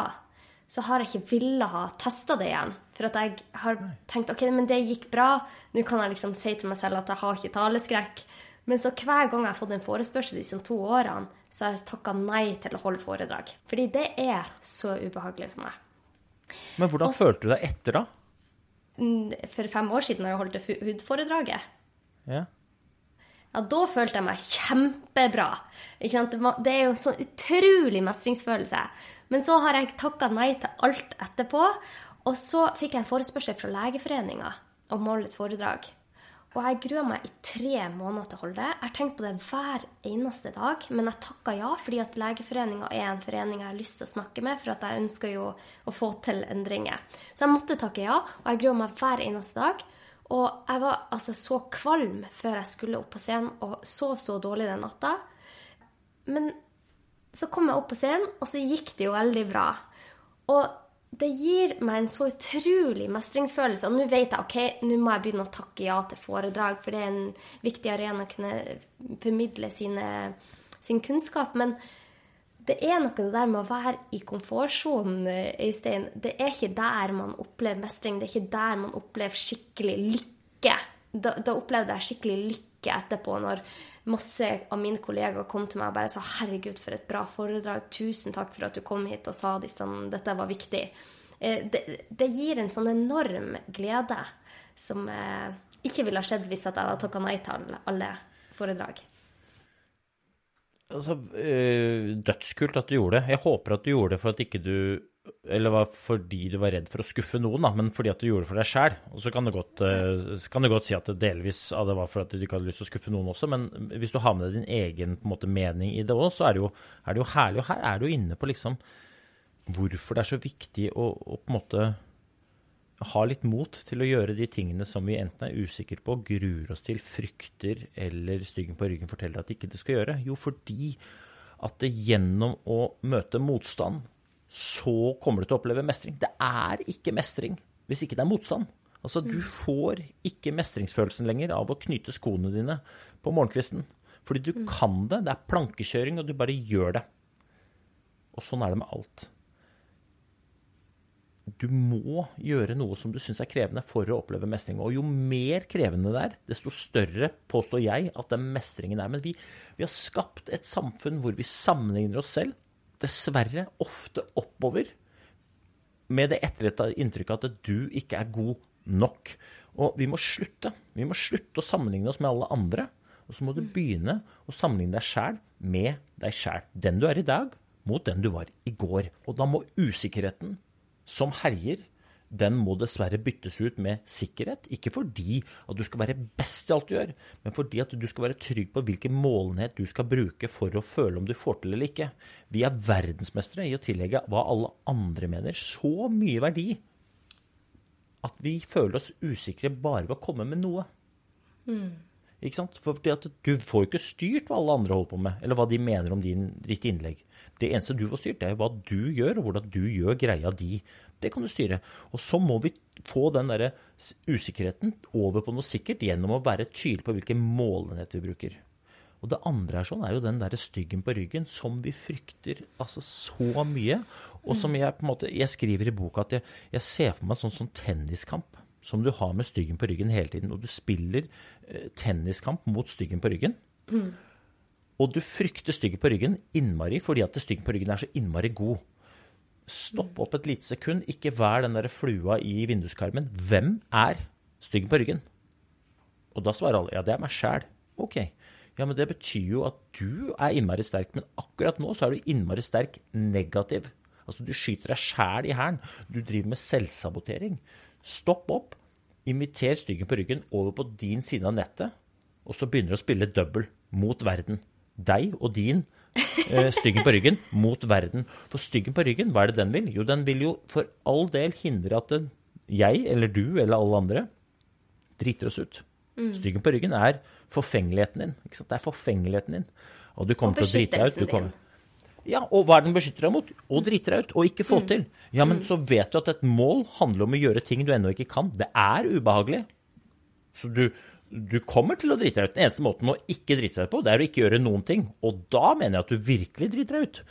så har jeg ikke villet ha testa det igjen. For at jeg har tenkt ok, men det gikk bra. Nå kan jeg liksom si til meg selv at jeg har ikke taleskrekk. Men så hver gang jeg har fått en forespørsel disse to årene, så har jeg takka nei til å holde foredrag. Fordi det er så ubehagelig for meg. Men hvordan Også, følte du deg etter, da? Mm, For fem år siden da jeg holdt hudforedraget, Ja. ja, da følte jeg meg kjempebra. Det Det er jo en sånn utrolig mestringsfølelse. Men så har jeg takka nei til alt etterpå. Og så fikk jeg en forespørsel fra Legeforeninga om å holde et foredrag. Og jeg gruer meg i tre måneder til å holde det. Jeg har tenkt på det hver eneste dag, men jeg takka ja, fordi at Legeforeninga er en forening jeg har lyst til å snakke med, for at jeg ønsker jo å få til endringer. Så jeg måtte takke ja, og jeg gruer meg hver eneste dag. Og jeg var altså så kvalm før jeg skulle opp på scenen, og sov så dårlig den natta. Men så kom jeg opp på scenen, og så gikk det jo veldig bra. Og det gir meg en så utrolig mestringsfølelse. Og nå vet jeg ok, nå må jeg begynne å takke ja til foredrag, for det er en viktig arena å kunne formidle sine, sin kunnskap. Men det er noe det der med å være i komfortsonen, Øystein. Det er ikke der man opplever mestring. Det er ikke der man opplever skikkelig lykke. Da, da opplevde jeg skikkelig lykke etterpå, når masse av mine kollegaer kom til meg og bare sa 'herregud, for et bra foredrag', 'tusen takk for at du kom hit og sa disse, dette var viktig'. Eh, Det, det gir en sånn enorm glede som eh, ikke ville ha skjedd hvis jeg hadde takka nei til alle- foredrag. Altså, øh, dødskult at du gjorde det. Jeg håper at du gjorde det for at ikke du Eller var fordi du var redd for å skuffe noen, da, men fordi at du gjorde det for deg sjæl. Og så kan du, godt, så kan du godt si at det delvis av det var for at du ikke hadde lyst til å skuffe noen også, men hvis du har med deg din egen måte, mening i det òg, så er det, jo, er det jo herlig. Og her er du inne på liksom hvorfor det er så viktig å, å på en måte ha litt mot til å gjøre de tingene som vi enten er usikre på, gruer oss til, frykter eller styggen på ryggen forteller at ikke det skal gjøre? Jo, fordi at det gjennom å møte motstand, så kommer du til å oppleve mestring. Det er ikke mestring hvis ikke det er motstand. Altså, du får ikke mestringsfølelsen lenger av å knyte skoene dine på morgenkvisten. Fordi du kan det. Det er plankekjøring, og du bare gjør det. Og sånn er det med alt du må gjøre noe som du syns er krevende for å oppleve mestring. Og jo mer krevende det er, desto større påstår jeg at den mestringen er. Men vi, vi har skapt et samfunn hvor vi sammenligner oss selv, dessverre ofte oppover, med det etterretta inntrykket at du ikke er god nok. Og vi må slutte. Vi må slutte å sammenligne oss med alle andre. Og så må du begynne å sammenligne deg sjæl med deg sjæl. Den du er i dag, mot den du var i går. Og da må usikkerheten som herjer, den må dessverre byttes ut med sikkerhet. Ikke fordi at du skal være best i alt du gjør, men fordi at du skal være trygg på hvilken målenhet du skal bruke for å føle om du får til eller ikke. Vi er verdensmestere i å tillegge hva alle andre mener, så mye verdi at vi føler oss usikre bare ved å komme med noe. Ikke sant? For du får jo ikke styrt hva alle andre holder på med, eller hva de mener om din, ditt innlegg. Det eneste du får styrt, det er hva du gjør, og hvordan du gjør greia di. Det kan du styre. Og så må vi få den der usikkerheten over på noe sikkert gjennom å være tydelig på hvilken målenhet vi bruker. Og det andre er sånn, er jo den derre styggen på ryggen som vi frykter altså så mye. Og som jeg på en måte Jeg skriver i boka at jeg, jeg ser for meg en sånn, sånn tenniskamp som du har med styggen på ryggen hele tiden. Og du spiller eh, tenniskamp mot styggen på ryggen. Og du frykter styggen på ryggen innmari fordi at styggen på ryggen er så innmari god. Stopp opp et lite sekund, ikke vær den der flua i vinduskarmen. Hvem er styggen på ryggen? Og da svarer alle ja, det er meg sjæl. Ok. Ja, men det betyr jo at du er innmari sterk, men akkurat nå så er du innmari sterk negativ. Altså du skyter deg sjæl i hælen. Du driver med selvsabotering. Stopp opp. Inviter styggen på ryggen over på din side av nettet, og så begynner du å spille double mot verden. Deg og din eh, styggen på ryggen mot verden. For styggen på ryggen, hva er det den vil? Jo, den vil jo for all del hindre at den, jeg eller du eller alle andre driter oss ut. Styggen på ryggen er forfengeligheten din. Det er forfengeligheten din. Og du kommer Og til å drite deg ut. Du kommer... Ja, og hva er den beskytter deg mot? Å drite deg ut, og ikke få til. Ja, men så vet du at et mål handler om å gjøre ting du ennå ikke kan. Det er ubehagelig. Så du, du kommer til å drite deg ut. Den eneste måten å ikke drite deg ut på, det er å ikke gjøre noen ting. Og da mener jeg at du virkelig driter deg ut.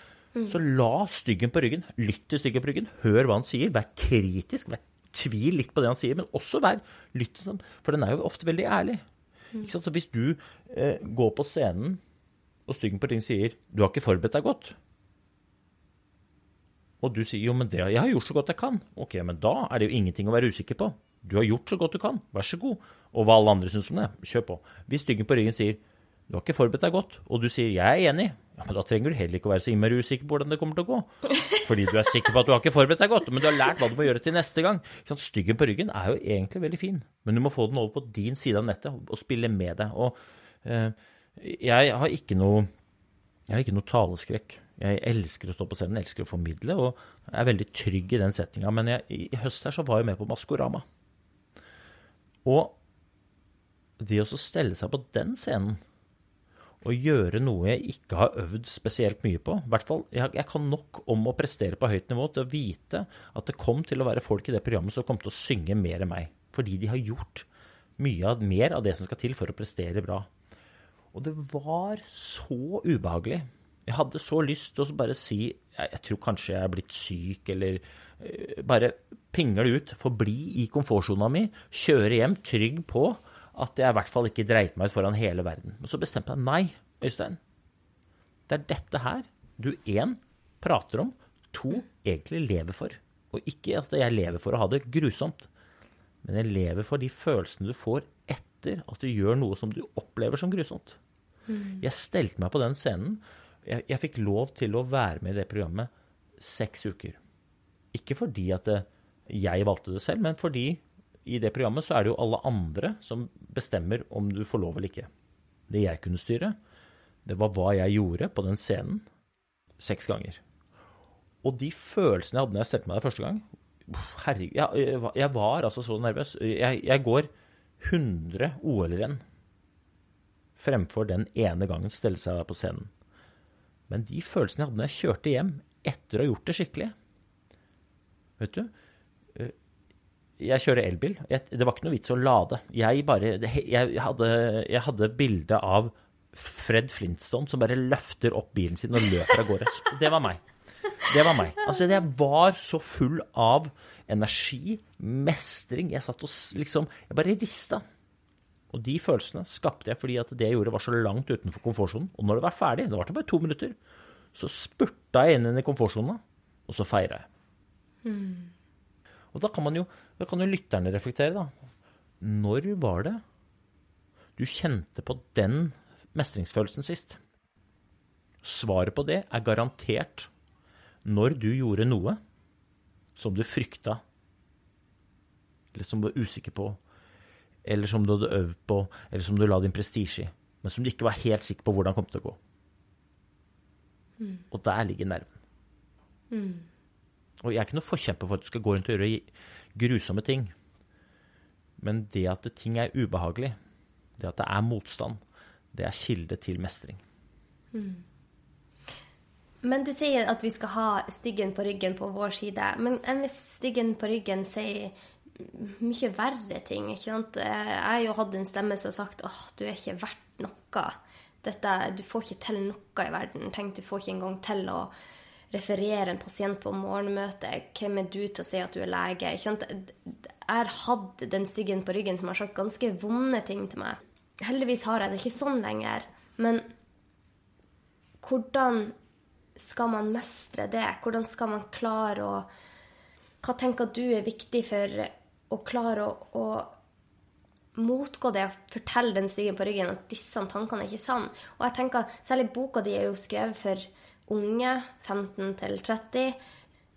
Så la styggen på ryggen, lytt til styggen på ryggen, hør hva han sier, vær kritisk, vær tvil litt på det han sier, men også vær lytt til ham, for den er jo ofte veldig ærlig. Ikke sant? Så hvis du eh, går på scenen, og styggen på ryggen sier 'du har ikke forberedt deg godt', og du sier 'jo, men det, jeg har gjort så godt jeg kan', ok, men da er det jo ingenting å være usikker på. Du har gjort så godt du kan, vær så god. Og hva alle andre syns om det, kjør på. Hvis styggen på ryggen sier 'du har ikke forberedt deg godt', og du sier 'jeg er enig', ja, men da trenger du heller ikke å være så innmari usikker på hvordan det kommer til å gå. Fordi du er sikker på at du har ikke forberedt deg godt, men du har lært hva du må gjøre til neste gang. Ikke? Styggen på ryggen er jo egentlig veldig fin, men du må få den over på din side av nettet og spille med det. Og eh, jeg har ikke noe jeg har ikke noe taleskrekk. Jeg elsker å stå på scenen, elsker å formidle, og er veldig trygg i den settinga. Men jeg, i høst her så var jeg med på Maskorama. Og det å stelle seg på den scenen og gjøre noe jeg ikke har øvd spesielt mye på i hvert fall, jeg, jeg kan nok om å prestere på høyt nivå til å vite at det kom til å være folk i det programmet som kom til å synge mer enn meg. Fordi de har gjort mye av, mer av det som skal til for å prestere bra. Og det var så ubehagelig. Jeg hadde så lyst til å bare si jeg, jeg tror kanskje jeg er blitt syk, eller uh, bare pingle ut. Forbli i komfortsona mi. Kjøre hjem trygg på at jeg i hvert fall ikke dreit meg ut foran hele verden. Men så bestemte jeg nei, Øystein. Det er dette her du én prater om, to egentlig lever for. Og ikke at jeg lever for å ha det grusomt, men jeg lever for de følelsene du får etter at du gjør noe som du opplever som grusomt. Jeg stelte meg på den scenen. Jeg, jeg fikk lov til å være med i det programmet seks uker. Ikke fordi at det, jeg valgte det selv, men fordi i det programmet så er det jo alle andre som bestemmer om du får lov eller ikke. Det jeg kunne styre, det var hva jeg gjorde på den scenen seks ganger. Og de følelsene jeg hadde når jeg stelte meg der første gang Herregud, jeg, jeg var altså så nervøs. Jeg, jeg går 100 OL-renn fremfor den ene gangen stelle seg der på scenen. Men de følelsene jeg hadde når jeg kjørte hjem etter å ha gjort det skikkelig Vet du eh, Jeg kjører elbil. Det var ikke noe vits å lade. Jeg bare Jeg hadde, jeg hadde bilde av Fred Flintstone som bare løfter opp bilen sin og løper av gårde. Det var meg. Det var meg. Altså, jeg var så full av energi, mestring. Jeg satt og liksom Jeg bare rista. Og de følelsene skapte jeg fordi at det jeg gjorde, var så langt utenfor komfortsonen. Og når det var ferdig, det var til bare to minutter, så spurta jeg inn i komfortsona, og så feira jeg. Og da kan man jo, da kan jo lytterne reflektere, da. Når var det du kjente på den mestringsfølelsen sist? Svaret på det er garantert når du gjorde noe som du frykta, eller som du var usikker på, eller som du hadde øvd på, eller som du la din prestisje i, men som du ikke var helt sikker på hvordan kom til å gå. Og der ligger nerven. Og jeg er ikke noe forkjemper for at du skal gå rundt og gjøre grusomme ting. Men det at ting er ubehagelig, det at det er motstand, det er kilde til mestring. Men du sier at vi skal ha styggen på ryggen på vår side. Men enn hvis styggen på ryggen sier mye verre ting, ikke sant? Jeg har jo hatt en stemme som har sagt åh, du er ikke verdt noe. dette, du får ikke til noe i verden. Tenk, du får ikke engang til å referere en pasient på morgenmøte. Hvem er du til å si at du er lege? Ikke sant? Jeg har hatt den styggen på ryggen som har sagt ganske vonde ting til meg. Heldigvis har jeg det ikke sånn lenger. Men hvordan skal man mestre det? Hvordan skal man klare å Hva tenker du er viktig for å klare å, å motgå det og fortelle den styggen på ryggen at disse tankene er ikke sanne. Og jeg tenker, Særlig boka di er jo skrevet for unge, 15 til 30.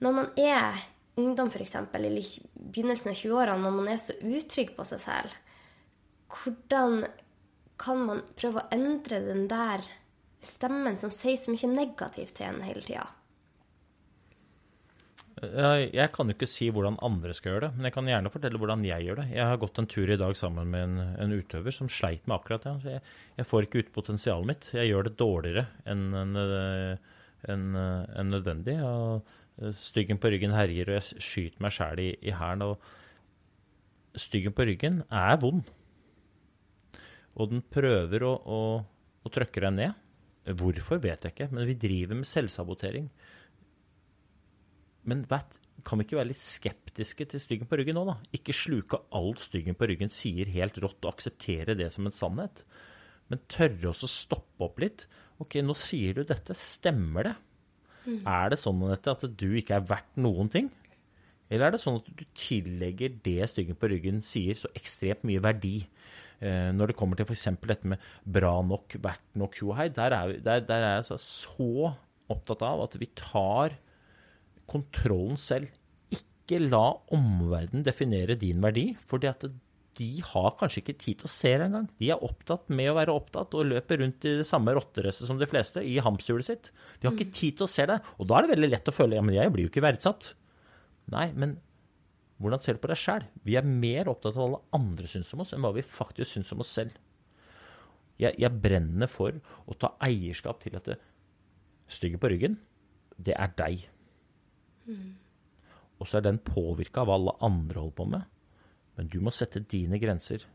Når man er ungdom, f.eks., eller i begynnelsen av 20-årene, når man er så utrygg på seg selv, hvordan kan man prøve å endre den der stemmen som sier så mye negativt til en hele tida? Jeg kan jo ikke si hvordan andre skal gjøre det, men jeg kan gjerne fortelle hvordan jeg gjør det. Jeg har gått en tur i dag sammen med en, en utøver som sleit med akkurat det. Jeg, jeg, får ikke ut potensialet mitt. Jeg gjør det dårligere enn en, en, en nødvendig. Og styggen på ryggen herjer, og jeg skyter meg sjæl i, i hælen. Styggen på ryggen er vond. Og den prøver å, å, å trykke deg ned. Hvorfor vet jeg ikke, men vi driver med selvsabotering. Men vet, kan vi ikke være litt skeptiske til styggen på ryggen nå, da? Ikke sluke alt styggen på ryggen sier helt rått, og akseptere det som en sannhet. Men tørre også å stoppe opp litt. OK, nå sier du dette. Stemmer det? Mm. Er det sånn at du ikke er verdt noen ting? Eller er det sånn at du tillegger det styggen på ryggen sier, så ekstremt mye verdi? Eh, når det kommer til f.eks. dette med bra nok, verdt nok, tjohei, der, der, der, er jeg så, så opptatt av at vi tar kontrollen selv. Ikke la omverdenen definere din verdi, fordi at de har kanskje ikke tid til å se det engang. De er opptatt med å være opptatt og løper rundt i det samme rotteracet som de fleste, i hamsterhjulet sitt. De har ikke mm. tid til å se det. Og da er det veldig lett å føle ja, men jeg blir jo ikke verdsatt. Nei, men hvordan ser du på deg sjæl? Vi er mer opptatt av hva alle andre syns om oss, enn hva vi faktisk syns om oss selv. Jeg, jeg, brenner for å ta eierskap til at det stygge på ryggen, det er deg. Og så er den påvirka av hva alle andre holder på med. Men du må sette dine grenser.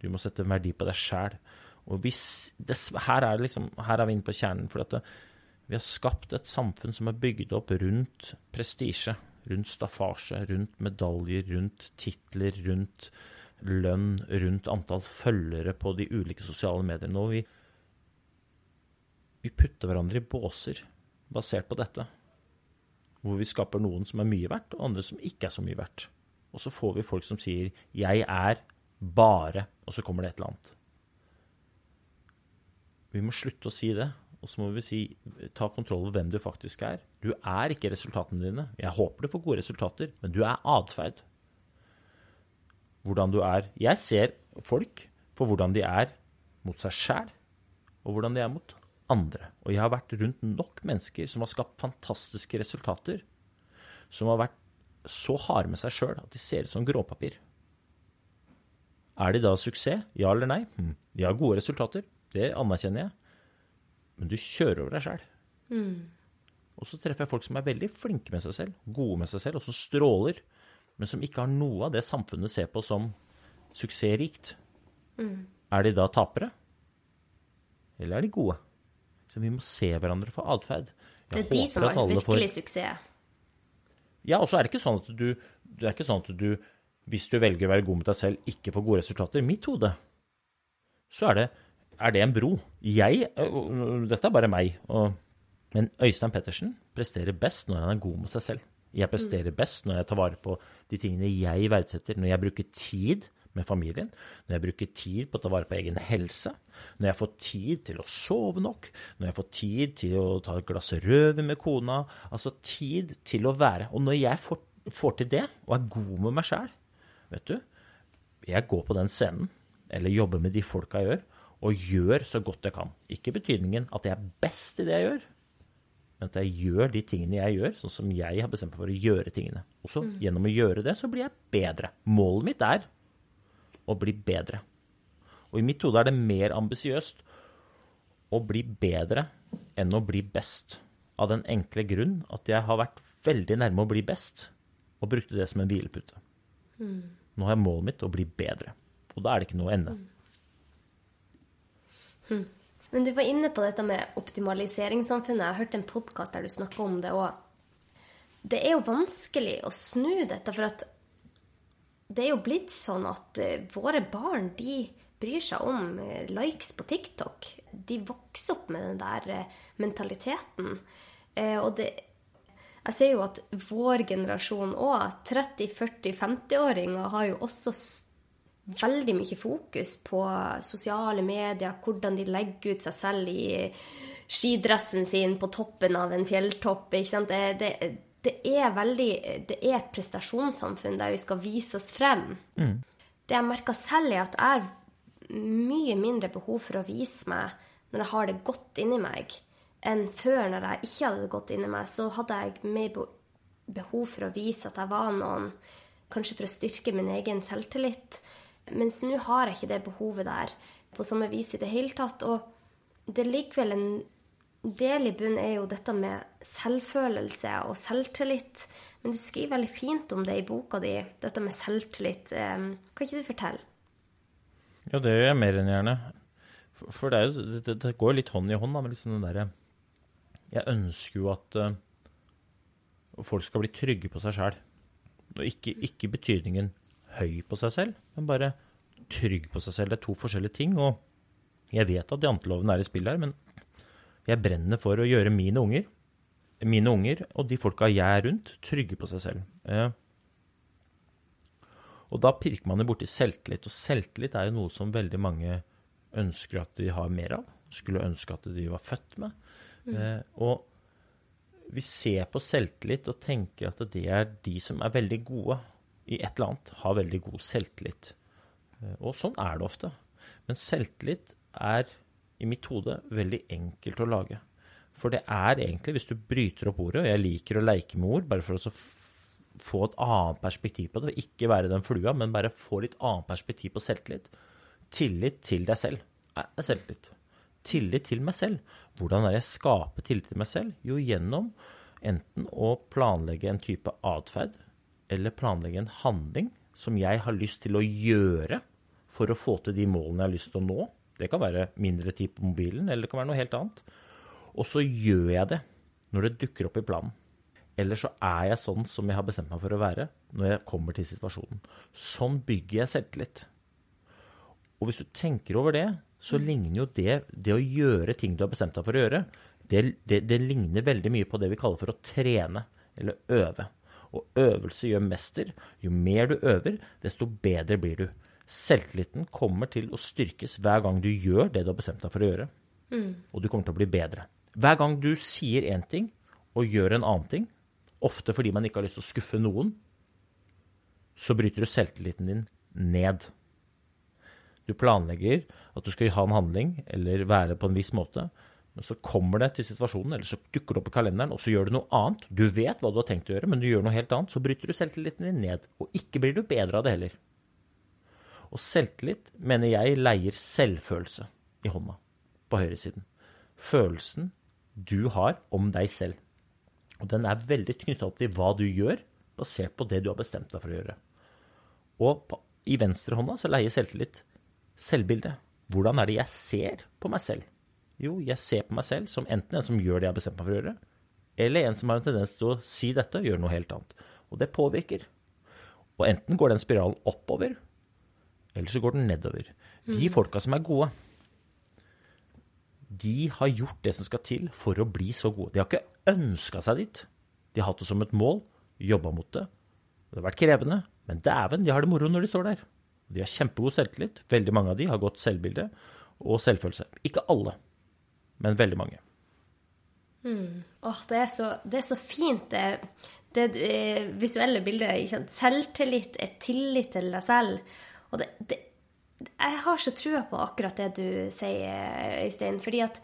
Du må sette verdi på deg sjæl. Og hvis, det, her, er liksom, her er vi inne på kjernen. For det, vi har skapt et samfunn som er bygd opp rundt prestisje, rundt staffasje, rundt medaljer, rundt titler, rundt lønn, rundt antall følgere på de ulike sosiale mediene. Og vi, vi putter hverandre i båser basert på dette hvor vi skaper noen som er mye verdt, og andre som ikke er så mye verdt. Og så får vi folk som sier 'jeg er bare', og så kommer det et eller annet. Vi må slutte å si det, og så må vi si, ta kontroll over hvem du faktisk er. Du er ikke resultatene dine. Jeg håper du får gode resultater, men du er atferd. Hvordan du er. Jeg ser folk for hvordan de er mot seg sjæl, og hvordan de er mot andre. Og jeg har vært rundt nok mennesker som har skapt fantastiske resultater, som har vært så harde med seg sjøl at de ser ut som gråpapir. Er de da suksess? Ja eller nei? Hm. De har gode resultater, det anerkjenner jeg. Men du kjører over deg sjæl. Mm. Og så treffer jeg folk som er veldig flinke med seg selv, gode med seg selv, og som stråler, men som ikke har noe av det samfunnet ser på som suksessrikt. Mm. Er de da tapere? Eller er de gode? Så vi må se hverandre for atferd. Det er de som har virkelig får... suksess. Ja, og så er det ikke sånn at du Det er ikke sånn at du, hvis du velger å være god med deg selv, ikke får gode resultater. I mitt hode så er det, er det en bro. Jeg Dette er bare meg. Og, men Øystein Pettersen presterer best når han er god mot seg selv. Jeg presterer best når jeg tar vare på de tingene jeg verdsetter, når jeg bruker tid med familien, når jeg bruker tid på å ta vare på egen helse, når jeg får tid til å sove nok, når jeg får tid til å ta et glass rødvin med kona Altså tid til å være. Og når jeg får, får til det, og er god med meg sjæl, vet du Jeg går på den scenen, eller jobber med de folka jeg gjør, og gjør så godt jeg kan. Ikke betydningen at jeg er best i det jeg gjør, men at jeg gjør de tingene jeg gjør, sånn som jeg har bestemt meg for å gjøre tingene. Og så mm. gjennom å gjøre det, så blir jeg bedre. Målet mitt er å bli bedre. Og i mitt hode er det mer ambisiøst å bli bedre enn å bli best. Av den enkle grunn at jeg har vært veldig nærme å bli best, og brukte det som en hvilepute. Mm. Nå har jeg målet mitt å bli bedre, og da er det ikke noe ende. Mm. Men du var inne på dette med optimaliseringssamfunnet. Jeg har hørt en podkast der du snakker om det òg. Det er jo vanskelig å snu dette, for at det er jo blitt sånn at eh, våre barn, de bryr seg om eh, likes på TikTok. De vokser opp med den der eh, mentaliteten. Og det Jeg ser jo at vår generasjon òg, 30-, 40-, 50-åringer, har jo også veldig mye fokus på sosiale medier, hvordan de legger ut seg selv i skidressen sin på toppen av en fjelltopp. Det, det, det, er veldig, det er et prestasjonssamfunn der vi skal vise oss frem. Mm. Det jeg merker selv, er at jeg har mye mindre behov for å vise meg når jeg har det godt inni meg, enn før når jeg ikke hadde det godt inni meg. Så hadde jeg mer behov for å vise at jeg var noen, kanskje for å styrke min egen selvtillit. Mens nå har jeg ikke det behovet der på samme vis i det hele tatt. Og det ligger vel en del i bunnen er jo dette med selvfølelse og selvtillit. Men du skriver veldig fint om det i boka di, dette med selvtillit. Kan ikke du fortelle? Ja, det gjør jeg mer enn gjerne. For, for det, jo, det, det, går litt hånd i hånd da, med liksom den derre Jeg ønsker jo at uh, folk skal bli trygge på seg sjæl. Og ikke, ikke betydningen høy på seg selv, men bare trygg på seg selv. Det er to forskjellige ting. Og jeg vet at janteloven er i spill her, men jeg brenner for å gjøre mine unger, mine unger og de folka jeg er rundt, trygge på seg selv. Eh, og da pirker man jo borti selvtillit. Og selvtillit er jo noe som veldig mange ønsker at de har mer av. Skulle ønske at de var født med. Mm. Eh, og vi ser på selvtillit og tenker at det er de som er veldig gode i et eller annet har veldig god selvtillit. Eh, og sånn er det ofte. Men selvtillit er i mitt hode veldig enkelt å lage. For det er egentlig, hvis du bryter opp ordet, og jeg liker å leke med ord bare for å få et annet perspektiv på det, ikke være den flua, men bare få litt annet perspektiv på selvtillit. Tillit til deg selv er selvtillit. Tillit til meg selv. Hvordan er det jeg skaper tillit til meg selv? Jo, gjennom enten å planlegge en type atferd eller planlegge en handling som jeg har lyst til å gjøre for å få til de målene jeg har lyst til å nå. Det kan være mindre tid på mobilen, eller det kan være noe helt annet. Og så gjør jeg det når det dukker opp i planen. Eller så er jeg sånn som jeg har bestemt meg for å være når jeg kommer til situasjonen. Sånn bygger jeg selvtillit. Og hvis du tenker over det, så ligner jo det, det å gjøre ting du har bestemt deg for å gjøre, det, det, det ligner veldig mye på det vi kaller for å trene eller øve. Og øvelse gjør mester. Jo mer du øver, desto bedre blir du. Selvtilliten kommer til å styrkes hver gang du gjør det du har bestemt deg for å gjøre. Mm. Og du kommer til å bli bedre. Hver gang du sier én ting og gjør en annen ting, ofte fordi man ikke har lyst til å skuffe noen, så bryter du selvtilliten din ned. Du planlegger at du skal ha en handling eller være på en viss måte, men så kommer det til situasjonen, eller så dukker det opp i kalenderen, og så gjør du noe annet. Du vet hva du har tenkt å gjøre, men du gjør noe helt annet. Så bryter du selvtilliten din ned. Og ikke blir du bedre av det heller. Og selvtillit mener jeg leier selvfølelse i hånda på høyresiden. Følelsen du har om deg selv. Og den er veldig knytta opp til hva du gjør, basert på det du har bestemt deg for å gjøre. Og på, i venstrehånda så leier selvtillit selvbildet. Hvordan er det jeg ser på meg selv? Jo, jeg ser på meg selv som enten en som gjør det jeg har bestemt meg for å gjøre, eller en som har en tendens til å si dette og gjøre noe helt annet. Og det påvirker. Og enten går den spiralen oppover, eller så går den nedover. De mm. folka som er gode, de har gjort det som skal til for å bli så gode. De har ikke ønska seg dit. De har hatt det som et mål, jobba mot det. Det har vært krevende, men dæven, de har det moro når de står der. De har kjempegod selvtillit. Veldig mange av de har godt selvbilde og selvfølelse. Ikke alle men veldig mange. Mm. Oh, det, er så, det, er så, fint, det, det, eh, visuelle bildet. Selvtillit er tillit til deg selv. Og det, jeg har så trua på akkurat det du sier, Øystein. fordi at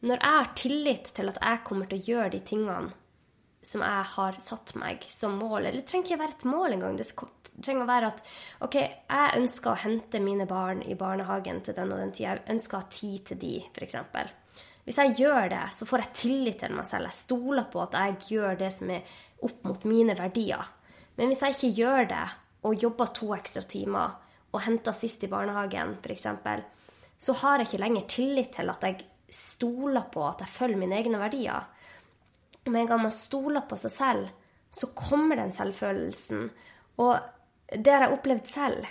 når jeg har tillit til at jeg kommer til å gjøre de tingene som jeg har satt meg som mål Eller det trenger ikke være et mål engang. Det trenger å være at OK, jeg ønsker å hente mine barn i barnehagen til den og den tida. Jeg ønsker å ha tid til de, f.eks. Hvis jeg gjør det, så får jeg tillit til meg selv. Jeg stoler på at jeg gjør det som er opp mot mine verdier. Men hvis jeg ikke gjør det, og jobber to ekstra timer, og henta sist i barnehagen, f.eks., så har jeg ikke lenger tillit til at jeg stoler på at jeg følger mine egne verdier. Med en gang man stoler på seg selv, så kommer den selvfølelsen. Og det har jeg opplevd selv.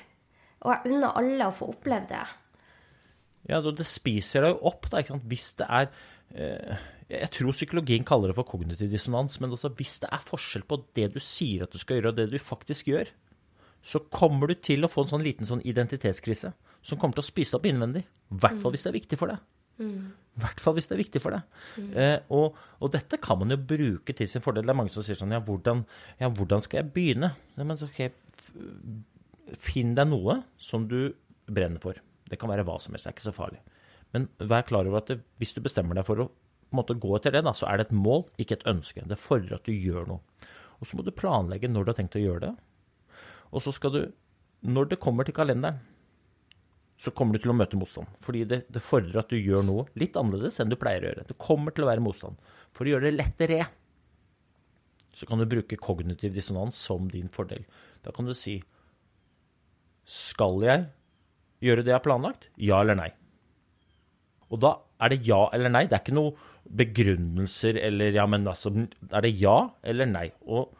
Og jeg unner alle å få oppleve det. Ja, det spiser deg jo opp, da. Hvis det er eh, Jeg tror psykologien kaller det for kognitiv dissonans, men altså, hvis det er forskjell på det du sier at du skal gjøre, og det du faktisk gjør, så kommer du til å få en sånn liten sånn identitetskrise som kommer til å spise opp innvendig. I hvert fall hvis det er viktig for deg. I hvert fall hvis det er viktig for deg. Eh, og, og, dette kan man jo bruke til sin fordel. Det er mange som sier sånn Ja, hvordan, ja, hvordan skal jeg begynne? Ja, men ok, Finn deg noe som du brenner for. Det kan være hva som helst, det er ikke så farlig. Men vær klar over at det, hvis du bestemmer deg for å måte, gå etter det, da, så er det et mål, ikke et ønske. Det fordrer at du gjør noe. Og så må du planlegge når du har tenkt å gjøre det. Og så skal du, når det kommer til kalenderen, så kommer du til å møte motstand. Fordi det, det, fordrer at du gjør noe litt annerledes enn du pleier å gjøre. Det kommer til å være motstand. For å gjøre det lettere, så kan du bruke kognitiv dissonans som din fordel. Da kan du si Skal jeg gjøre det jeg har planlagt? Ja eller nei? Og da er det ja eller nei. Det er ikke noe begrunnelser eller ja, men altså Er det ja eller nei? Og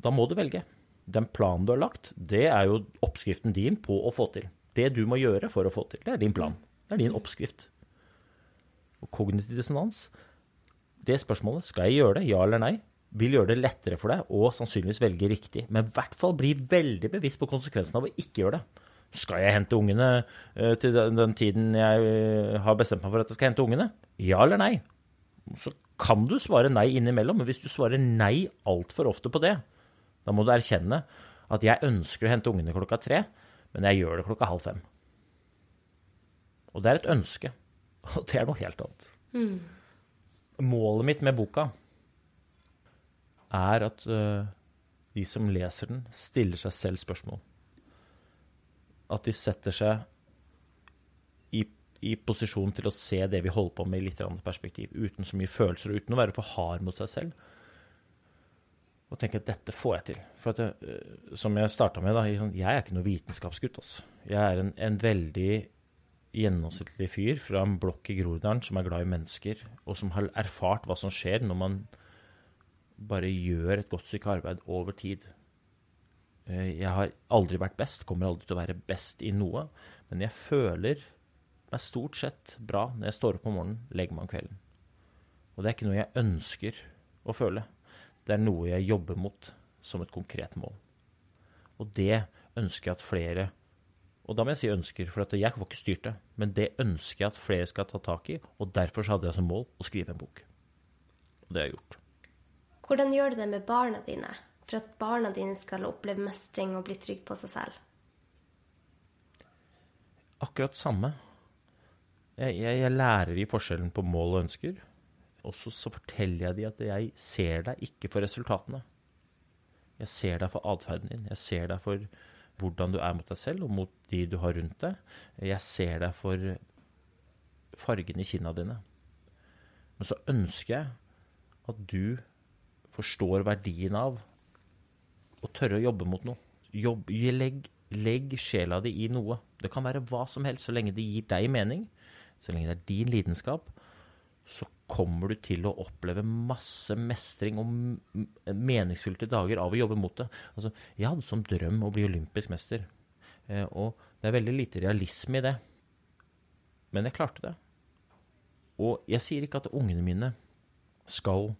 da må du velge. Den planen du har lagt, det er jo oppskriften din på å få til. Det du må gjøre for å få til, det er din plan. Det er din oppskrift. Og kognitiv dissonans, det spørsmålet, skal jeg gjøre det, ja eller nei, vil gjøre det lettere for deg og sannsynligvis velge riktig. Men i hvert fall bli veldig bevisst på konsekvensen av å ikke gjøre det. Skal jeg hente ungene uh, til den, den, tiden jeg uh, har bestemt meg for at jeg skal hente ungene? Ja eller nei? Så kan du svare nei innimellom, men hvis du svarer nei altfor ofte på det, da må du erkjenne at jeg ønsker å hente ungene klokka tre, men jeg gjør det klokka halv fem. Og det er et ønske. Og det er noe helt annet. Mm. Målet mitt med boka er at uh, de som leser den, stiller seg selv spørsmål. At de setter seg i, i posisjon til å se det vi holder på med, i litt perspektiv. Uten så mye følelser, og uten å være for hard mot seg selv og tenke at dette får jeg til. For at det, eh, som jeg starta med, da, sånn, jeg er ikke noe vitenskapsgutt. Altså. Jeg er en, en, veldig gjennomsnittlig fyr fra en blokk i Groruddalen som er glad i mennesker, og som har erfart hva som skjer når man bare gjør et godt stykke arbeid over tid. Eh, jeg har aldri vært best, kommer aldri til å være best i noe, men jeg føler meg stort sett bra når jeg står opp om morgenen, legger meg om kvelden. Og det er ikke noe jeg ønsker å føle. Det er noe jeg jobber mot som et konkret mål. Og det ønsker jeg at flere Og da må jeg si ønsker, for jeg får ikke styrt det. Men det ønsker jeg at flere skal ta tak i, og derfor hadde jeg som mål å skrive en bok. Og det har jeg gjort. Hvordan gjør du det med barna dine, for at barna dine skal oppleve mestring og bli trygge på seg selv? Akkurat samme. Jeg, jeg, jeg lærer i forskjellen på mål og ønsker. Og så, så forteller jeg dem at jeg ser deg ikke for resultatene. Jeg ser deg for atferden din. Jeg ser deg for hvordan du er mot deg selv og mot de du har rundt deg. Jeg ser deg for fargen i kinna dine. Men så ønsker jeg at du forstår verdien av å tørre å jobbe mot noe. Jobb, legg, legg sjela di i noe. Det kan være hva som helst, så lenge det gir deg mening, så lenge det er din lidenskap, så kommer du til å oppleve masse mestring og meningsfylte dager av å jobbe mot det. Altså, jeg hadde som drøm å bli olympisk mester. Eh, og det er veldig lite realisme i det. Men jeg klarte det. Og jeg sier ikke at ungene mine skal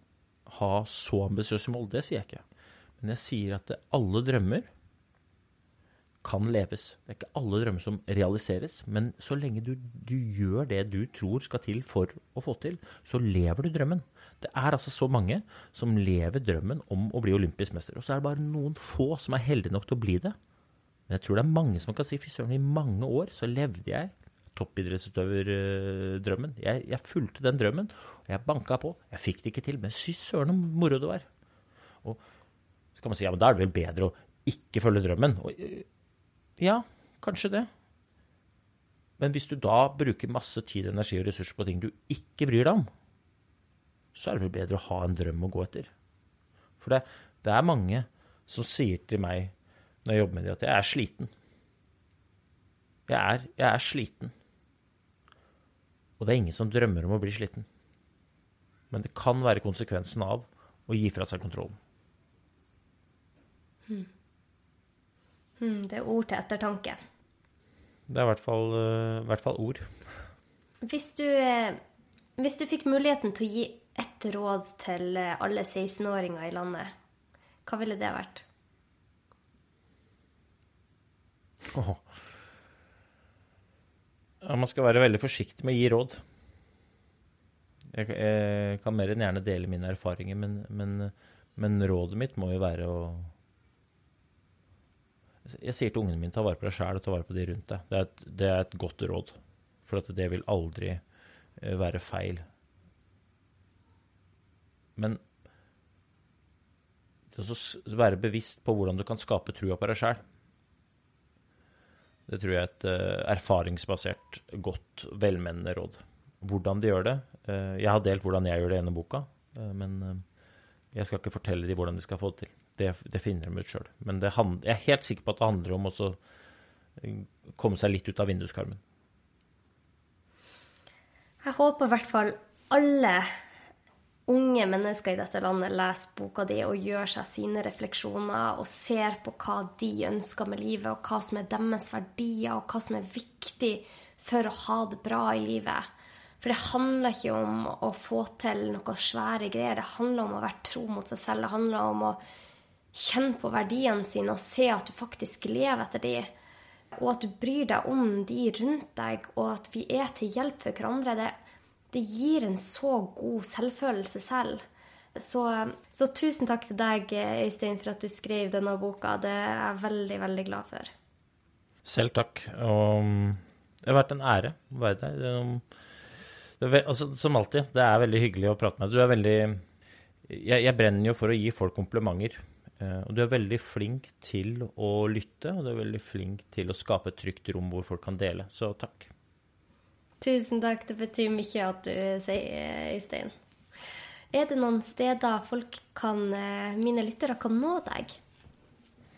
ha så ambisiøse mål. Det sier jeg ikke. Men jeg sier at alle drømmer kan leves. Det er ikke alle drømmer som realiseres, men så lenge du, du, gjør det du tror skal til for å få til, så lever du drømmen. Det er altså så mange som lever drømmen om å bli olympisk mester. Og så er det bare noen få som er heldige nok til å bli det. Men jeg tror det er mange som kan si fy søren, i mange år så levde jeg toppidrettsutøverdrømmen. Jeg, jeg fulgte den drømmen, og jeg banka på. Jeg fikk det ikke til, men fy søren så moro det var. Og så kan man si ja, men da er det vel bedre å ikke følge drømmen. Og ja, kanskje det. Men hvis du da bruker masse tid, energi og ressurser på ting du ikke bryr deg om, så er det vel bedre å ha en drøm å gå etter. For det, det er mange som sier til meg når jeg jobber med det, at jeg er sliten. Jeg er, jeg er sliten. Og det er ingen som drømmer om å bli sliten. Men det kan være konsekvensen av å gi fra seg kontrollen. Hmm, det er ord til ettertanke. Det er i hvert fall, eh, i hvert fall ord. Hvis du, eh, hvis du fikk muligheten til å gi ett råd til eh, alle 16-åringer i landet, hva ville det vært? Oh. Ja, man skal være veldig forsiktig med å gi råd. Jeg, jeg kan mer enn gjerne dele mine erfaringer, men, men, men rådet mitt må jo være å Jeg sier til ungene mine ta vare på deg sjæl og ta vare på de rundt deg. Det er et, det er et godt råd. For det vil aldri eh, være feil. Men det å være bevisst på hvordan du kan skape trua på deg sjæl, det tror jeg er et eh, erfaringsbasert, godt, velmenende råd. Hvordan de gjør det eh, Jeg har delt hvordan jeg gjør det gjennom boka, men jeg skal ikke fortelle dem hvordan de skal få det til. Det, det finner de ut sjøl. Men hand, jeg er helt sikker på at det handler om også eh, komme seg litt ut av vinduskarmen. Jeg håper i hvert fall alle unge mennesker i dette landet leser boka di og gjør seg sine refleksjoner og ser på hva de ønsker med livet, og hva som er deres verdier, og hva som er viktig for å ha det bra i livet. For det handler ikke om å få til noen svære greier. Det handler om å være tro mot seg selv. Det handler om å kjenne på verdiene sine og se at du faktisk lever etter de. Og at du bryr deg om de rundt deg, og at vi er til hjelp for hverandre. Det, det gir en så god selvfølelse selv. Så, så tusen takk til deg, Øystein, for at du skrev denne boka. Det er jeg veldig, veldig glad for. Selv takk. Og det har vært en ære å være der. Er er altså, som alltid, det er veldig hyggelig å prate med deg. Du er veldig jeg, jeg brenner jo for å gi folk komplimenter. Eh, og du er veldig flink til å lytte, og du er veldig flink til å skape et trygt rom hvor folk kan dele. Så takk. Tusen takk. Det betyr mye at du sier, Øystein. Er det noen steder folk kan, eh, mine lyttere kan nå deg?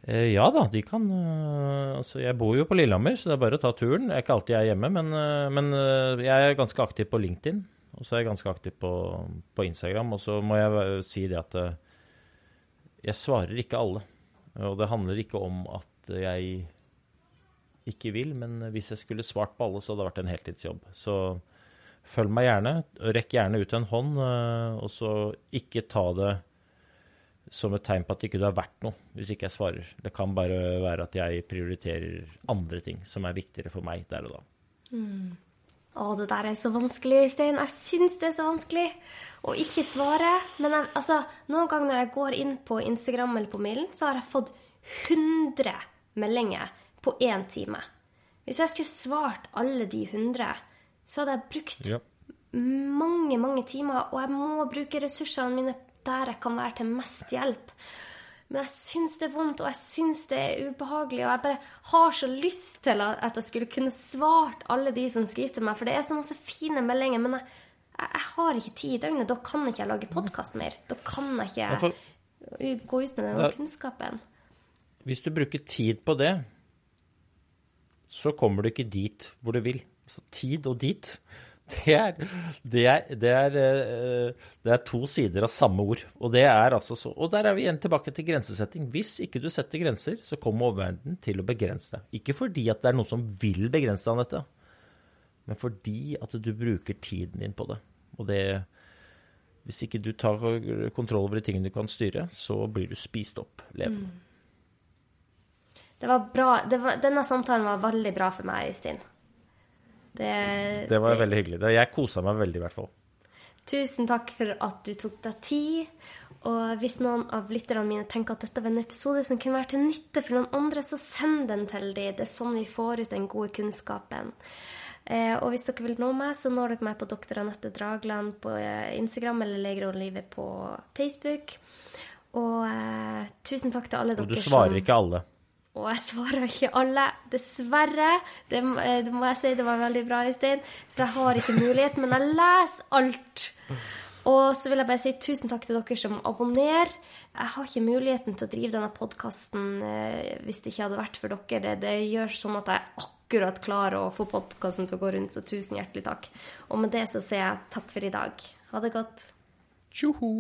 Eh, ja da, de kan eh, Altså, jeg bor jo på Lillehammer, så det er bare å ta turen. Det er ikke alltid jeg er hjemme, men, eh, men eh, jeg er ganske aktiv på LinkedIn. Og så er jeg ganske aktiv på, på Instagram. Og så må jeg eh, si det at eh, jeg svarer ikke alle. Og det handler ikke om at jeg ikke vil, men hvis jeg skulle svart på alle, så hadde det vært en heltidsjobb. Så følg meg gjerne. Rekk gjerne ut en hånd, eh, og så ikke ta det som et tegn på at ikke du er verdt noe, hvis ikke jeg svarer. Det kan bare være at jeg prioriterer andre ting som er viktigere for meg der og da. Å, det der er så vanskelig, Øystein. Jeg syns det er så vanskelig å ikke svare. Men jeg, altså, noen ganger når jeg går inn på Instagram eller på mailen, så har jeg fått 100 meldinger på én time. Hvis jeg skulle svart alle de 100, så hadde jeg brukt Ja. mange, mange timer, og jeg må bruke ressursene mine der jeg kan være til mest hjelp. Men jeg syns det er vondt, og jeg syns det er ubehagelig, og jeg bare har så lyst til at jeg skulle kunne svart alle de som skriver til meg, for det er så masse fine meldinger, men jeg, jeg, jeg har ikke tid i døgnet. Da kan ikke jeg lage podkast mer. Da kan jeg ikke Ja, for gå ut med den Da- kunnskapen. hvis du bruker tid på det, så kommer du ikke dit hvor du vil. Så tid og dit, det er, det er, det er, eh, det er to sider av samme ord. Og altså så Og der er vi igjen tilbake til grensesetting. Hvis ikke du setter grenser, så kommer omverdenen til å begrense deg. Ikke fordi at det er noen som vil begrense deg Anette, men fordi at du bruker tiden din på det. Og det Hvis ikke du tar kontroll over de tingene du kan styre, så blir du spist opp levende. Det var bra. Var, denne samtalen var veldig bra for meg, Øystein. Det, Det var veldig hyggelig. Jeg kosa meg veldig, i hvert fall. Tusen takk for at du tok deg tid. Og hvis noen av lytterne mine tenker at dette var en episode som kunne være til nytte for noen andre, så send den til dem. Det er sånn vi får ut den gode kunnskapen. Eh, og hvis dere vil nå meg, så når dere meg på Dr. Anette Dragland på eh, Instagram eller Leger og livet på Facebook. Og eh, tusen takk til alle Og du svarer svarer ikke alle. Og jeg svarer ikke alle, dessverre. Det, eh, det må jeg si, det var veldig bra, Øystein. For jeg har ikke mulighet, men jeg leser alt. Og så vil jeg bare si tusen takk til dere som abonnerer. Jeg har ikke muligheten til å drive denne podkasten hvis det ikke hadde vært for dere. Det, det gjør sånn at jeg akkurat klarer å få podkasten til å gå rundt, så tusen hjertelig takk. Og med det så sier jeg takk for i dag. Ha det godt. Tjoho!